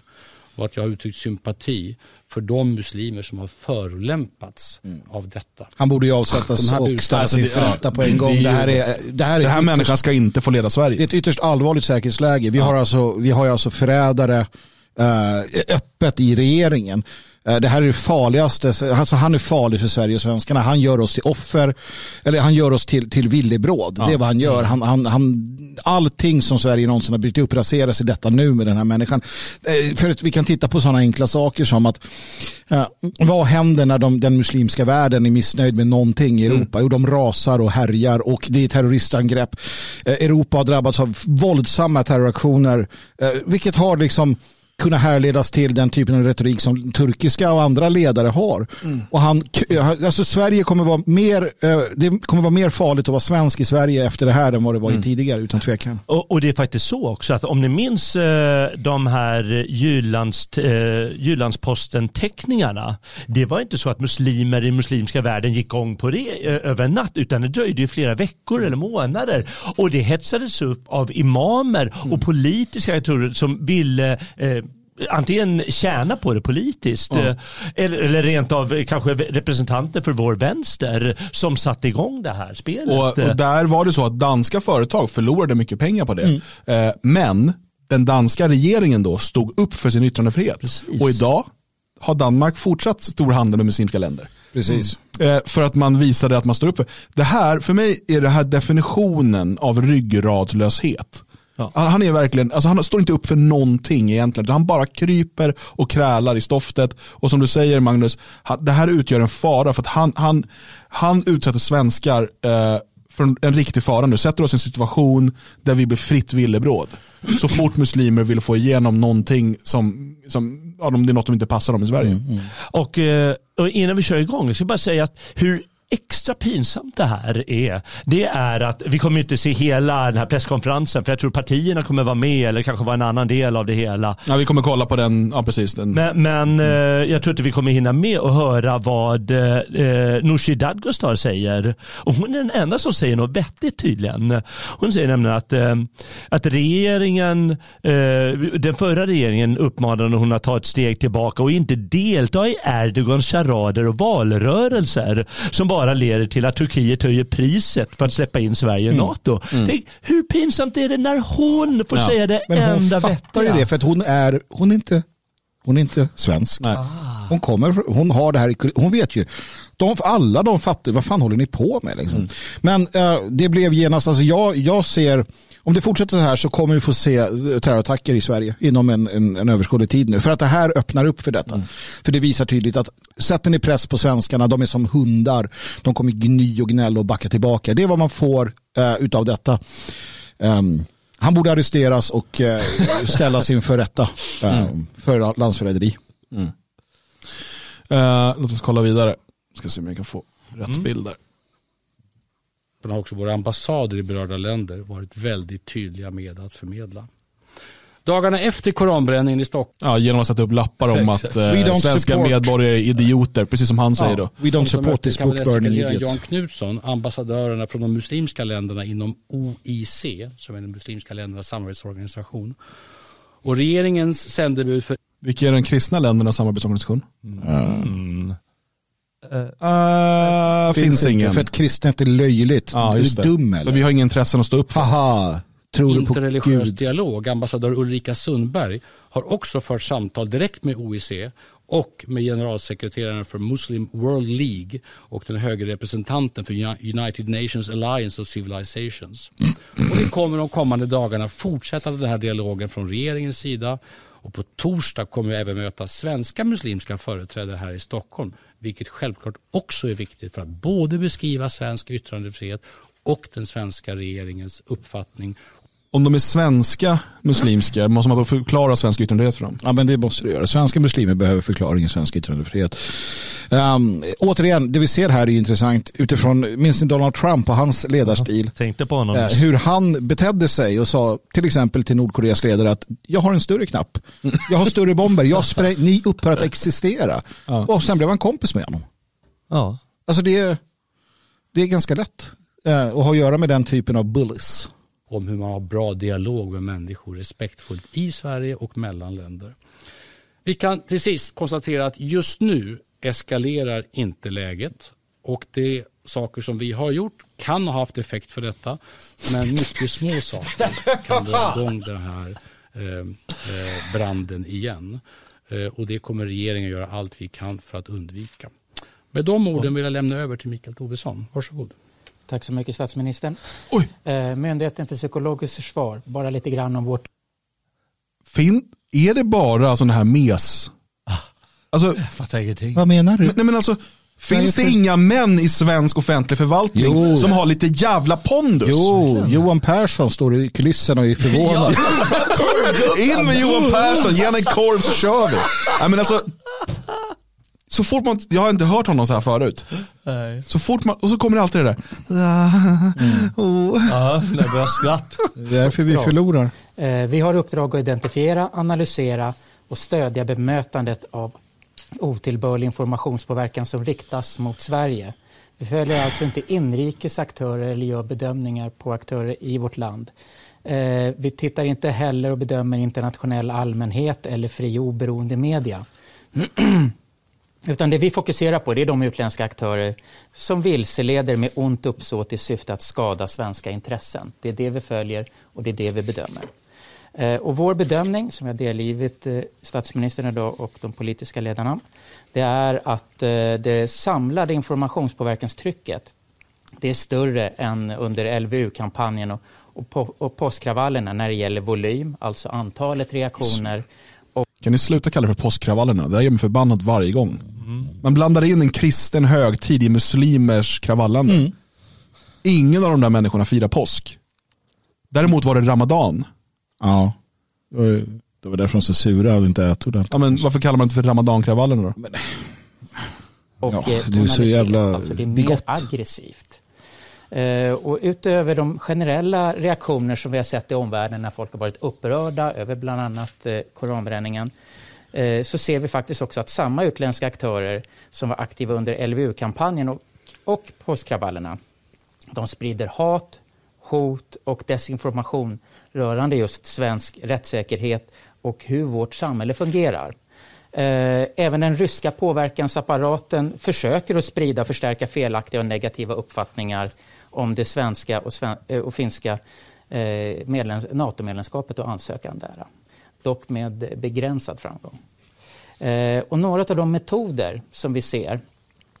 och att jag har uttryckt sympati för de muslimer som har förolämpats mm. av detta. Han borde ju avsättas och ställas inför rätta på en gång. Det, här är, det här, är det här ytterst, människan ska inte få leda Sverige. Det är ett ytterst allvarligt säkerhetsläge. Vi, ja. har, alltså, vi har alltså förrädare eh, öppet i regeringen. Eh, det här är det farligaste, alltså han är farlig för Sverige och svenskarna. Han gör oss till offer, eller han gör oss till, till villebråd. Ja. Det är vad han gör. Han, han, han, allting som Sverige någonsin har byggt upp raseras i detta nu med den här människan. Eh, för att vi kan titta på sådana enkla saker som att eh, vad händer när de, den muslimska världen är missnöjd med någonting i Europa? Mm. Jo, de rasar och härjar och det är terroristangrepp. Europa har drabbats av våldsamma terroraktioner, vilket har liksom kunna härledas till den typen av retorik som turkiska och andra ledare har. Mm. Och han, alltså Sverige kommer vara mer, det kommer vara mer farligt att vara svensk i Sverige efter det här än vad det var mm. tidigare utan tvekan. Och, och, det är faktiskt så också att om ni minns eh, de här Jyllands, eh, Jyllandsposten-teckningarna. Det var inte så att muslimer i muslimska världen gick igång på det över en natt utan det dröjde ju flera veckor eller månader. Och det hetsades upp av imamer och mm. politiska aktörer som ville antingen tjäna på det politiskt ja. Eh, eller, eller rent av kanske representanter för vår vänster som satte igång det här spelet. Och, och där var det så att danska företag förlorade mycket pengar på det. Mm. Eh, men den danska regeringen då stod upp för sin yttrandefrihet. Precis. Och idag har Danmark fortsatt stor handel med muslimska länder. Precis. Mm. För att man visade att man står upp för. Det här, för mig är det här definitionen av ryggradslöshet. Ja. Han, är verkligen, alltså han står inte upp för någonting egentligen. Han bara kryper och krälar i stoftet. Och som du säger Magnus, det här utgör en fara för att han, han, han utsätter svenskar eh, för en, riktig fara nu. Sätter oss i en situation där vi blir fritt villebråd. Så fort muslimer vill få igenom någonting som, som ja, det är något som inte passar dem i Sverige. Mm, mm. Och, eh, och innan vi kör igång, jag ska bara säga att hur extra pinsamt det här är, det är att vi kommer inte se hela den här presskonferensen för jag tror partierna kommer vara med eller kanske vara en annan del av det hela. Ja, vi kommer kolla på den, ja precis. Den. Men, men mm. jag tror inte vi kommer hinna med att höra vad eh, Nooshi Dadgostar säger. Och hon är den enda som säger något vettigt tydligen. Hon säger nämligen att, eh, att regeringen, eh, den förra regeringen uppmanade hon att ta ett steg tillbaka och inte delta i Erdogans charader och valrörelser som bara leder till att Turkiet höjer priset för att släppa in Sverige i mm. NATO. Mm. Tänk, hur pinsamt är det när hon får ja. säga det Men enda vettiga? hon fattar ju det för att hon är, hon är inte hon är inte svensk. Ah. Hon, kommer, hon har det här, hon vet ju. De, alla de fattar, vad fan håller ni på med? Liksom. Mm. Men äh, det blev genast, alltså jag, jag ser, om det fortsätter så här så kommer vi få se eh, terrorattacker i Sverige inom en, en, en överskådlig tid nu. För att det här öppnar upp för detta. Mm. För det visar tydligt att sätter ni press på svenskarna, de är som hundar. De kommer gny och gnälla och backa tillbaka. Det är vad man får uh, utav detta. Um, han borde arresteras och uh, ställas inför rätta uh, för landsförräderi. Mm. Uh, låt oss kolla vidare. Ska se om jag kan få rätt mm. bild där. Har också våra ambassader i berörda länder varit väldigt tydliga med att förmedla. Dagarna efter koranbränningen i Stockholm. Ja, genom att sätta upp lappar om att eh, svenska support. medborgare är idioter, precis som han säger då. We don't support this book burning idiot. Jan Knutsson, ambassadörerna från de muslimska länderna inom OIC, som är den muslimska ländernas samarbetsorganisation. Och regeringens sändebud för... Vilka är den kristna ländernas samarbetsorganisation? Mm. Uh, finns, finns ingen. För att kristnet är löjligt. Ja, just är du dum eller? vi har ingen intressen att stå upp för. Haha. Tror interreligiös dialog. Ambassadör Ulrika Sundberg har också fört samtal direkt med OIC och med generalsekreteraren för Muslim World League och den högre representanten för United Nations Alliance of Civilizations. Och vi kommer de kommande dagarna fortsätta den här dialogen från regeringens sida och på torsdag kommer vi även möta svenska muslimska företrädare här i Stockholm vilket självklart också är viktigt för att både beskriva svensk yttrandefrihet och den svenska regeringens uppfattning om de är svenska muslimska, måste man förklara svensk yttrandefrihet för dem? Ja, men det måste du göra. Svenska muslimer behöver förklaring i svensk yttrandefrihet. Um, återigen, det vi ser här är intressant utifrån, minns ni Donald Trump och hans ledarstil? Ja, tänkte på honom. Uh, hur han betedde sig och sa till exempel till Nordkoreas ledare att jag har en större knapp, jag har större bomber, jag spräng, ni upphör att existera. Ja. Och sen blev han kompis med honom. Ja. Alltså det är, det är ganska lätt uh, att ha att göra med den typen av bullies om hur man har bra dialog med människor respektfullt i Sverige och mellan länder. Vi kan till sist konstatera att just nu eskalerar inte läget och det saker som vi har gjort kan ha haft effekt för detta men mycket små saker kan dra igång den här eh, eh, branden igen. Eh, och det kommer regeringen göra allt vi kan för att undvika. Med de orden vill jag lämna över till Mikael Tovesson. Varsågod. Tack så mycket statsministern. Oj. Eh, Myndigheten för psykologiskt försvar, bara lite grann om vårt... Fin, är det bara sådana här mes? Alltså, jag fattar ingenting. Vad menar du? Nej, men alltså, Finns det inga män i svensk offentlig förvaltning jo. som har lite jävla pondus? Jo, Johan Persson står i kulissen och är förvånad. In med Johan Persson, ge en korv så kör vi. Nej, men alltså, så fort man, jag har inte hört honom så här förut. Nej. Så fort man, och så kommer det alltid det där. Mm. Oh. Ja, det börjar skratt. Det är därför vi förlorar. Eh, vi har uppdrag att identifiera, analysera och stödja bemötandet av otillbörlig informationspåverkan som riktas mot Sverige. Vi följer alltså inte inrikes aktörer eller gör bedömningar på aktörer i vårt land. Eh, vi tittar inte heller och bedömer internationell allmänhet eller fri oberoende media. Utan det vi fokuserar på det är de utländska aktörer som vilseleder med ont uppsåt i syfte att skada svenska intressen. Det är det vi följer och det är det vi bedömer. Eh, och vår bedömning, som jag delgivit eh, statsministern idag och de politiska ledarna, det är att eh, det samlade informationspåverkanstrycket det är större än under LVU-kampanjen och, och, och påskkravallerna när det gäller volym, alltså antalet reaktioner. Och... Kan ni sluta kalla det för påskkravallerna? Det gör mig förbannad varje gång. Man blandar in en kristen högtid i muslimers kravallande. Mm. Ingen av de där människorna firar påsk. Däremot var det ramadan. Ja, det var därför de så sura och inte äter ordentligt. Ja, men varför kallar man det för ramadankravallerna då? Men... Och ja, eh, det är så jävla alltså det är mer bigott. aggressivt. Uh, och utöver de generella reaktioner som vi har sett i omvärlden när folk har varit upprörda över bland annat uh, koranbränningen Eh, så ser vi faktiskt också att samma utländska aktörer som var aktiva under LVU-kampanjen och, och påskkravallerna, de sprider hat, hot och desinformation rörande just svensk rättssäkerhet och hur vårt samhälle fungerar. Eh, även den ryska påverkansapparaten försöker att sprida och förstärka felaktiga och negativa uppfattningar om det svenska och, sven eh, och finska NATO-medlemskapet och ansökan där dock med begränsad framgång. Eh, och några av de metoder som vi ser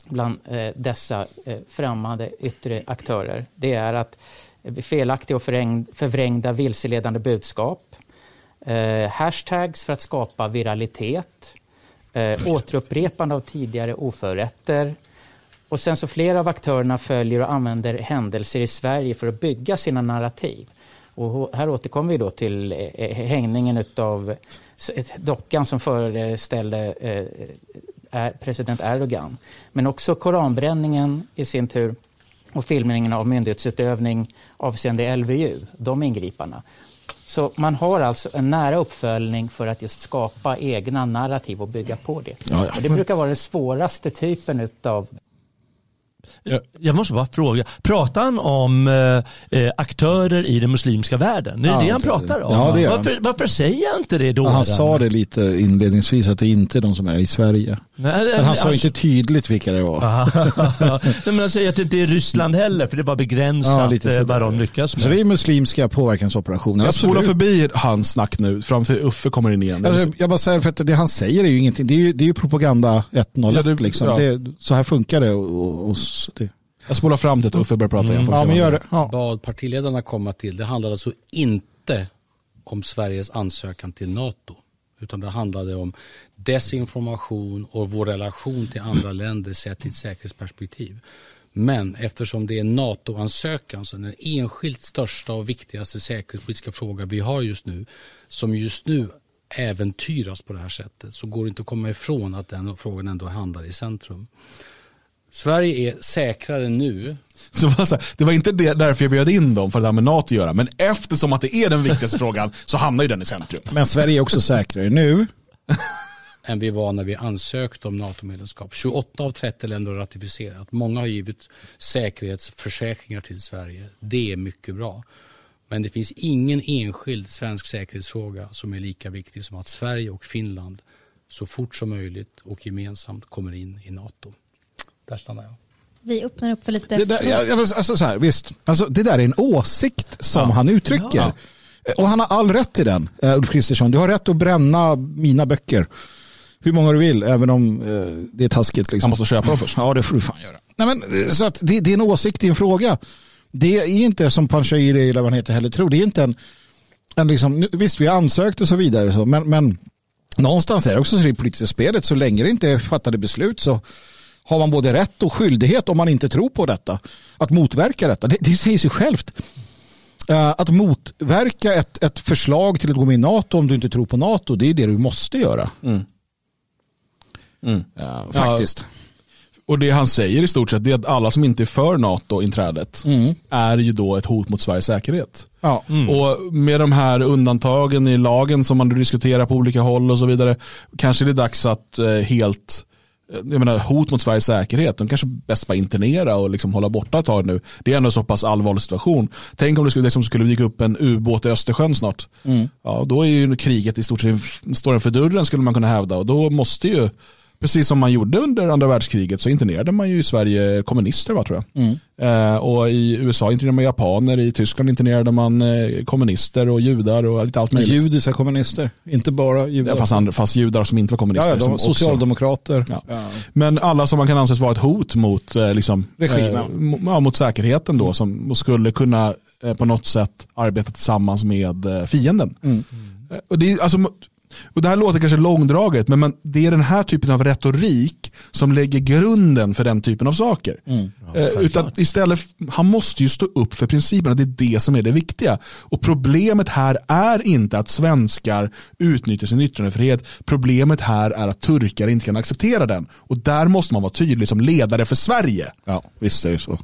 bland eh, dessa eh, främmande yttre aktörer det är att felaktiga och förvrängda vilseledande budskap, hashtags för att skapa viralitet, återupprepande av tidigare oförrätter och sen så flera av aktörerna följer och använder händelser i Sverige för att bygga sina narrativ. Och här återkommer vi då till eh, hängningen av dockan som föreställde eh, president Erdogan. Men också koranbränningen i sin tur och filmningen av myndighetsutövning avseende LVU, de ingriparna. Så man har alltså en nära uppföljning för att just skapa egna narrativ och bygga på det. Ja, ja. Och det brukar vara den svåraste typen av jag måste bara fråga, pratar han om eh, eh, aktörer i den muslimska världen? Det är ja, det han pratar om. Ja, det varför, varför, säger han inte det då? han sa det lite inledningsvis att det inte är de som är i Sverige. Nej, men han sa alltså... inte tydligt vilka det var. Nej, men han säger att det inte är Ryssland heller, för det är bara begränsat ja, vad de lyckas med. Så det är muslimska påverkansoperationer. Jag spolar förbi hans snack nu, fram till Uffe kommer in igen. Alltså, jag bara säger, för att det han säger är ju ingenting, det är ju, det är ju propaganda 101 ja, liksom. Ja. Det, så här funkar det. Och, och, och det. Jag spolar fram till att Uffe börjar prata igen. Mm. Ja, men gör det. Ja. Vad partiledarna kommer till, det handlar alltså inte om Sveriges ansökan till NATO. Utan det handlade om desinformation och vår relation till andra länder sett i ett säkerhetsperspektiv. Men eftersom det är NATO-ansökan, så den enskilt största och viktigaste säkerhetspolitiska fråga vi har just nu, som just nu äventyras på det här sättet, så går det inte att komma ifrån att den frågan ändå handlar i centrum. Sverige är säkrare nu. Så det var inte det, därför jag bjöd in dem för att det har med NATO att göra. Men eftersom att det är den viktigaste frågan så hamnar ju den i centrum. Men Sverige är också säkrare nu. än vi var när vi ansökte om NATO-medlemskap. 28 av 30 länder har ratificerat. Många har givit säkerhetsförsäkringar till Sverige. Det är mycket bra. Men det finns ingen enskild svensk säkerhetsfråga som är lika viktig som att Sverige och Finland så fort som möjligt och gemensamt kommer in i NATO. Där stannar jag. Vi öppnar upp för lite... Det där, alltså så här, visst, alltså, det där är en åsikt som ja. han uttrycker. Ja. Och han har all rätt i den, uh, Ulf Kristersson. Du har rätt att bränna mina böcker. Hur många du vill, även om uh, det är taskigt. Liksom. Han måste köpa dem först. Ja, det får du fan göra. Nej, men, eh, så att det, det är en åsikt i en fråga. Det är inte som Panshiri eller vad han heter heller tror. Det är inte en, en liksom, visst vi har ansökt och så vidare, så, men, men någonstans är det också så i det politiska spelet, så länge det inte är fattade beslut så har man både rätt och skyldighet om man inte tror på detta att motverka detta. Det, det säger sig självt. Uh, att motverka ett, ett förslag till att gå med i NATO om du inte tror på NATO, det är det du måste göra. Mm. Mm. Uh, faktiskt. Ja, och det han säger i stort sett är att alla som inte är för NATO-inträdet mm. är ju då ett hot mot Sveriges säkerhet. Ja. Mm. Och med de här undantagen i lagen som man diskuterar på olika håll och så vidare, kanske det är dags att eh, helt jag menar, hot mot Sveriges säkerhet, de kanske bäst bara internera och liksom hålla borta ett tag nu. Det är ändå en så pass allvarlig situation. Tänk om det skulle, liksom skulle dyka upp en ubåt i Östersjön snart. Mm. Ja, då är ju kriget i stort sett, står för dörren skulle man kunna hävda och då måste ju Precis som man gjorde under andra världskriget så internerade man ju i Sverige kommunister va, tror jag. Mm. Eh, och i USA internerade man japaner, i Tyskland internerade man eh, kommunister och judar och lite allt möjligt. Judiska kommunister, inte bara judar. Ja, fast, andra, fast judar som inte var kommunister. Ja, ja, socialdemokrater. Ja. Men alla som man kan anses vara ett hot mot, eh, liksom, Regimen. Eh, mot säkerheten då, som skulle kunna eh, på något sätt arbeta tillsammans med eh, fienden. Mm. Och det, alltså, och det här låter kanske långdraget, men man, det är den här typen av retorik som lägger grunden för den typen av saker. Mm. Ja, eh, utan istället, han måste ju stå upp för principerna, det är det som är det viktiga. Och problemet här är inte att svenskar utnyttjar sin yttrandefrihet, problemet här är att turkar inte kan acceptera den. Och där måste man vara tydlig som ledare för Sverige. Ja, visst är det så.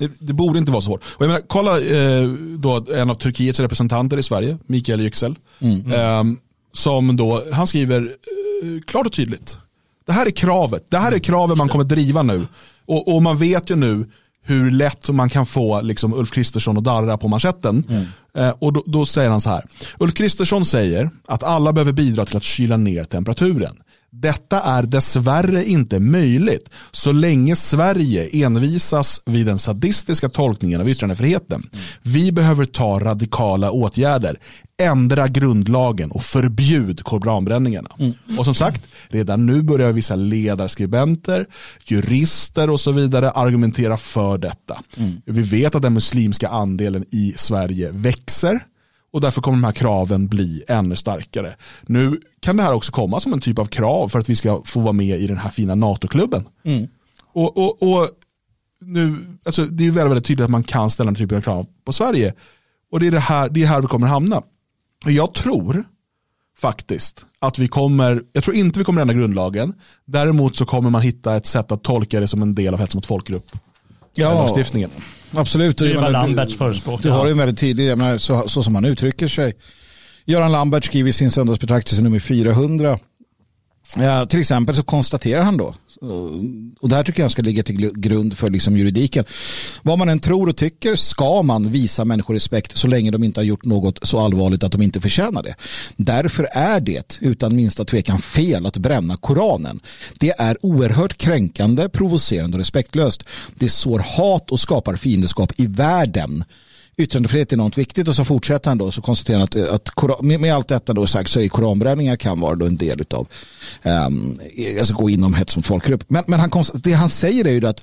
Det, det, borde inte vara så hårt. Och jag menar, kolla eh, då en av Turkiets representanter i Sverige, Mikael Yüksel. Mm. Eh, som då, han skriver eh, klart och tydligt. Det här är kravet. Det här är kravet man kommer driva nu. Och, och man vet ju nu hur lätt man kan få liksom, Ulf Kristersson och darra på manschetten. Mm. Eh, och då, då, säger han så här. Ulf Kristersson säger att alla behöver bidra till att kyla ner temperaturen. Detta är dessvärre inte möjligt så länge Sverige envisas vid den sadistiska tolkningen av yttrandefriheten. Vi behöver ta radikala åtgärder, ändra grundlagen och förbjud koranbränningarna. Mm. Och som sagt, redan nu börjar vissa ledarskribenter, jurister och så vidare argumentera för detta. Mm. Vi vet att den muslimska andelen i Sverige växer och därför kommer de här kraven bli ännu starkare. Nu kan det här också komma som en typ av krav för att vi ska få vara med i den här fina NATO-klubben. Mm. Och, och, och, nu, alltså, det är väldigt, väldigt tydligt att man kan ställa den typen av krav på Sverige. Och det är, det, här, det är här vi kommer hamna. Och jag tror faktiskt att vi kommer, jag tror inte vi kommer ändra grundlagen. Däremot så kommer man hitta ett sätt att tolka det som en del av hets mot folkgrupp. Ja, lagstiftningen. Absolut. Det var Lamberts förespråk. Du har ju en väldigt tydlig, så, så som han uttrycker sig. Göran Lambert skriver i sin söndagsbetraktelse nummer 400 Ja, till exempel så konstaterar han då, och det här tycker jag ska ligga till grund för liksom juridiken. Vad man än tror och tycker ska man visa människor respekt så länge de inte har gjort något så allvarligt att de inte förtjänar det. Därför är det utan minsta tvekan fel att bränna Koranen. Det är oerhört kränkande, provocerande och respektlöst. Det sår hat och skapar fiendeskap i världen yttrandefrihet är något viktigt och så fortsätter han då så konstaterar han att, att med, med, allt detta då sagt så är koranbränningar kan vara då en del av um, ehm, alltså gå inom hets mot folkgrupp. Men, men han, det han säger är ju att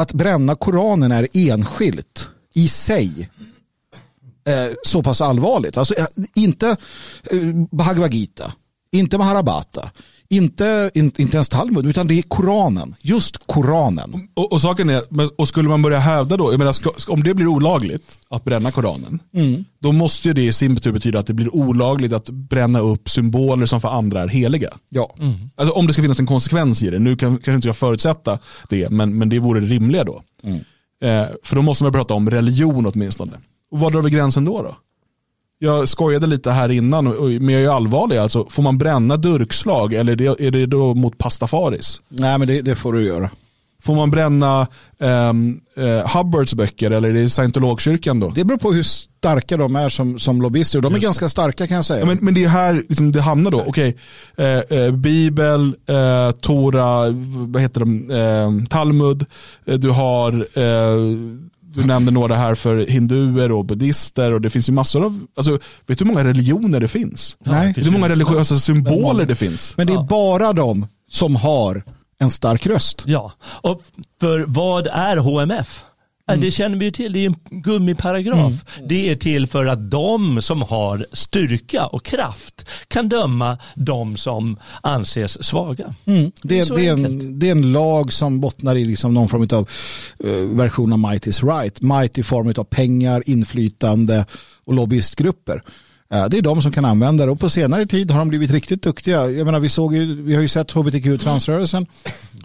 att bränna koranen är enskilt i sig eh, så pass allvarligt. Alltså eh, inte eh, Bhagavad Gita, inte Maharabata, inte, inte, inte ens Talmud, utan det är Koranen. Just Koranen. Och, och saken är, och skulle man börja hävda då, jag menar, ska, om det blir olagligt att bränna Koranen, mm. då måste det i sin tur betyda att det blir olagligt att bränna upp symboler som för andra är heliga. Ja. Mm. Alltså, om det ska finnas en konsekvens i det, nu kan, kanske inte jag förutsätta det, men, men det vore det rimliga då. Mm. Eh, för då måste man prata om religion åtminstone. Och var drar vi gränsen då? då? Jag skojade lite här innan, men jag är allvarlig. Alltså, får man bränna durkslag eller är det då mot pastafaris? Nej, men det, det får du göra. Får man bränna um, uh, Hubbards böcker eller är det scientologkyrkan då? Det beror på hur starka de är som, som lobbyister. De är Just ganska starka kan jag säga. Ja, men, men det är här liksom, det hamnar då. Okej, okay. uh, uh, Bibel, Tora, vad heter de? Talmud, du har du nämnde några här för hinduer och buddhister och det finns ju massor av, alltså, vet du hur många religioner det finns? Nej. Vet du hur många religiösa symboler det finns? Men det är bara de som har en stark röst. Ja, och för vad är HMF? Mm. Det känner vi ju till, det är en gummiparagraf. Mm. Det är till för att de som har styrka och kraft kan döma de som anses svaga. Mm. Det, det, det, är en, det, är en, lag som bottnar i liksom någon form av uh, version av might is right. Might i form av pengar, inflytande och lobbyistgrupper. Uh, det är de som kan använda det och på senare tid har de blivit riktigt duktiga. Jag menar, vi, såg ju, vi har ju sett hbtq-transrörelsen.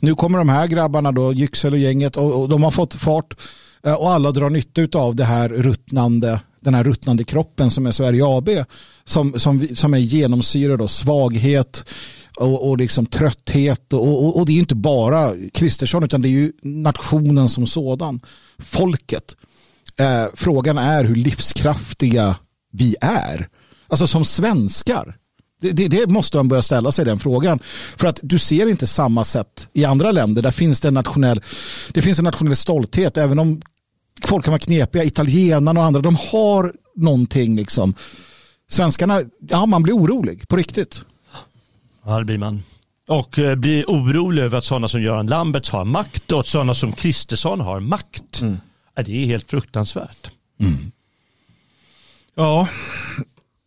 Nu kommer de här grabbarna då, Yüksel och gänget och, och de har fått fart Eh, Eh, och alla drar nytta av det här ruttnande, den här ruttnande kroppen som är Sverige AB som, som, som är genomsyrad av svaghet och, och liksom trötthet och, och, och, det är inte bara Kristersson utan det är ju nationen som sådan, folket. Eh, frågan är hur livskraftiga vi är. Alltså som svenskar. Det, det, det, måste man börja ställa sig den frågan. För att du ser inte samma sätt i andra länder. Där finns det en nationell, det finns en nationell stolthet. Även om folk kan vara knepiga, italienarna och andra, de har någonting liksom. Svenskarna, ja man blir orolig på riktigt. Ja det blir man. Och eh, blir orolig över att sådana som Göran Lamberts har makt och att sådana som Kristersson har makt. Mm. Det är helt fruktansvärt. Mm. Ja,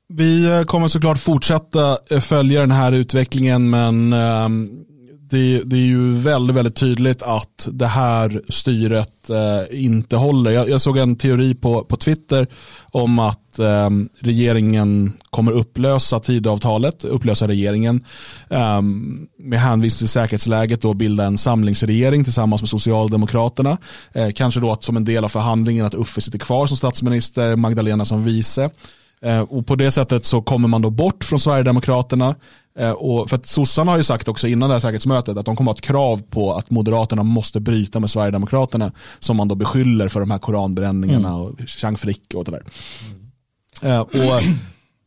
vi eh, kommer såklart fortsätta följa den här utvecklingen men ehm, det, det, är ju väldigt, väldigt tydligt att det här styret eh, inte håller. Jag, jag, såg en teori på, på Twitter om att eh, regeringen kommer upplösa tidavtalet, upplösa regeringen eh, med hänvisning till säkerhetsläget och bilda en samlingsregering tillsammans med Socialdemokraterna. Eh, kanske då att som en del av förhandlingen att Uffe sitter kvar som statsminister, Magdalena som vice. Eh, och på det sättet så kommer man då bort från Sverigedemokraterna. Eh, och för att sossarna har ju sagt också innan det här säkerhetsmötet att de kommer att ha ett krav på att Moderaterna måste bryta med Sverigedemokraterna som man då beskyller för de här koranbränningarna mm. och Chang Frick och det där. Mm. Och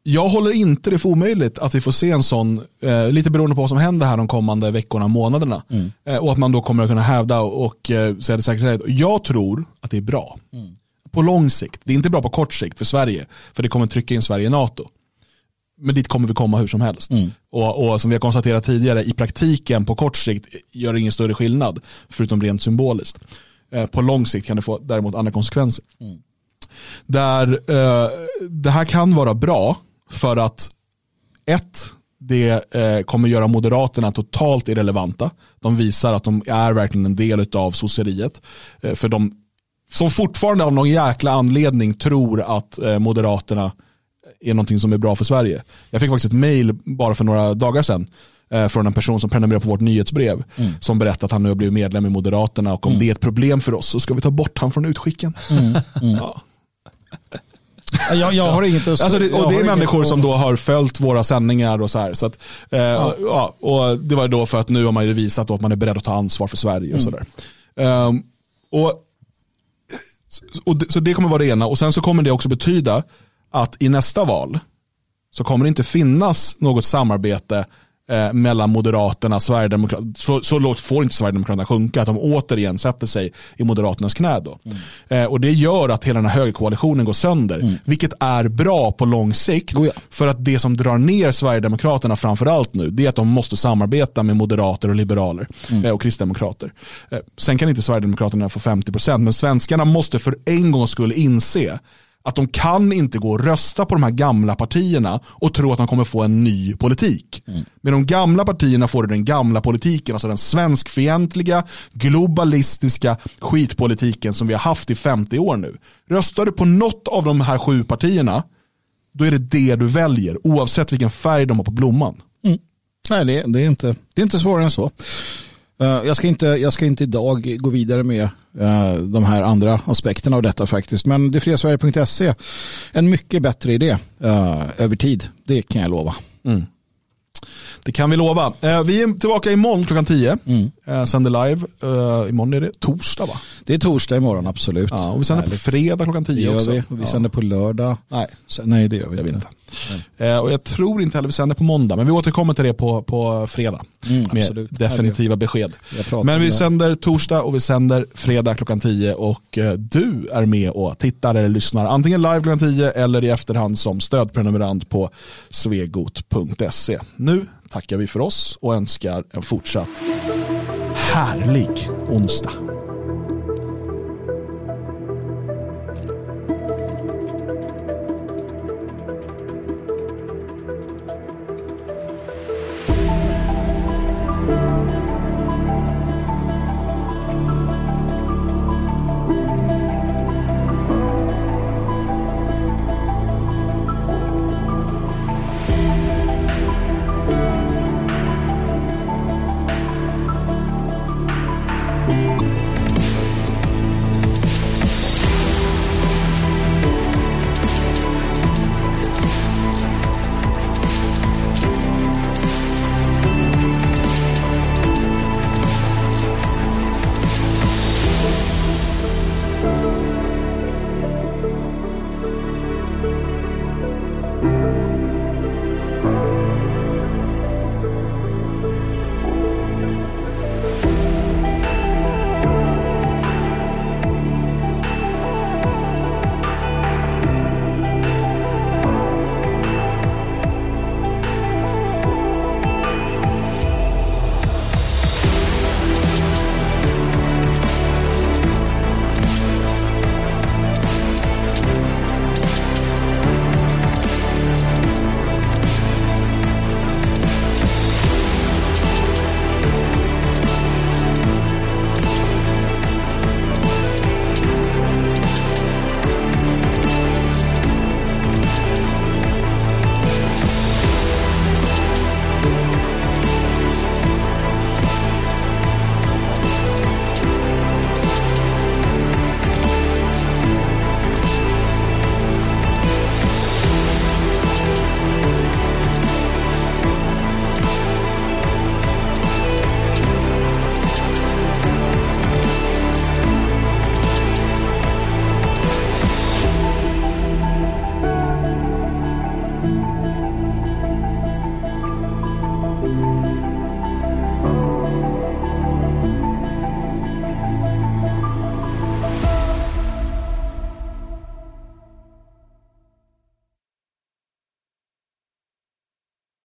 jag håller inte det för omöjligt att vi får se en sån, lite beroende på vad som händer här de kommande veckorna och månaderna. Mm. och att man då kommer att kunna hävda och säga det säkert. Jag tror att det är bra. Mm på lång sikt. Det är inte bra på kort sikt för Sverige, för det kommer trycka in Sverige i NATO. Men dit kommer vi komma hur som helst. Mm. Och, och, som vi har konstaterat tidigare, i praktiken på kort sikt gör det ingen större skillnad, förutom rent symboliskt. Eh, på lång sikt kan det få däremot andra konsekvenser. Mm. Där eh, det här kan vara bra för att ett, det eh, kommer göra Moderaterna totalt irrelevanta. De visar att de är verkligen en del av sosseriet. Eh, för de som fortfarande av någon jäkla anledning tror att eh, Moderaterna är någonting som är bra för Sverige. Jag fick faktiskt ett mail bara för några dagar sedan eh, från en person som prenumererar på vårt nyhetsbrev mm. som berättar att han nu har blivit medlem i Moderaterna och om mm. det är ett problem för oss så ska vi ta bort han från utskicken. Mm. mm. Ja. Jag, jag, har inget att, alltså det, Och det är människor som då har följt våra sändningar och så här. Så att, eh, ja. ja. och det var då för att nu har man ju visat att man är beredd att ta ansvar för Sverige och mm. sådär. Um, och, och det, så det kommer vara det ena. Och sen så kommer det också betyda att i nästa val så kommer det inte finnas något samarbete eh, mellan Moderaterna och Sverigedemokraterna. Så, så lågt får inte Sverigedemokraterna sjunka att de återigen sätter sig i Moderaternas knä. Då. Mm. Eh, och det gör att hela den här högerkoalitionen går sönder. Mm. Vilket är bra på lång sikt. Oh ja. För att det som drar ner Sverigedemokraterna framförallt nu det är att de måste samarbeta med moderater och liberaler mm. eh, och kristdemokrater. Eh, sen kan inte Sverigedemokraterna få 50% men svenskarna måste för en gångs skull inse att de kan inte gå och rösta på de här gamla partierna och tro att de kommer få en ny politik. Mm. Med de gamla partierna får du den gamla politiken, alltså den svenskfientliga, globalistiska skitpolitiken som vi har haft i 50 år nu. Röstar du på något av de här sju partierna, då är det det du väljer, oavsett vilken färg de har på blomman. Mm. Nej, det, det, är inte, det är inte svårare än så. Eh, jag, ska inte, jag ska inte idag gå vidare med eh, de här andra aspekterna av detta faktiskt. Men detfriasverige.se en mycket bättre idé eh, över tid. Det kan jag lova. Mm. Det kan vi lova. Eh, vi är tillbaka imorgon klockan 10. Mm. Eh, sänder live. Eh, imorgon är det torsdag va? Det är torsdag imorgon, absolut. Ja, och vi sänder Härligt. på fredag klockan 10 det också. Vi, vi ja. sänder på lördag. Nej, Nej det gör vi inte. inte. Eh, och jag tror inte heller vi sänder på måndag, men vi återkommer till det på, på fredag. Mm, med absolut. definitiva besked. Men vi sänder torsdag och vi sänder fredag klockan 10 och eh, du är med och tittar eller lyssnar antingen live klockan 10 eller i efterhand som stödprenumerant på svegot.se. Nu tackar vi för oss och önskar en fortsatt härlig onsdag.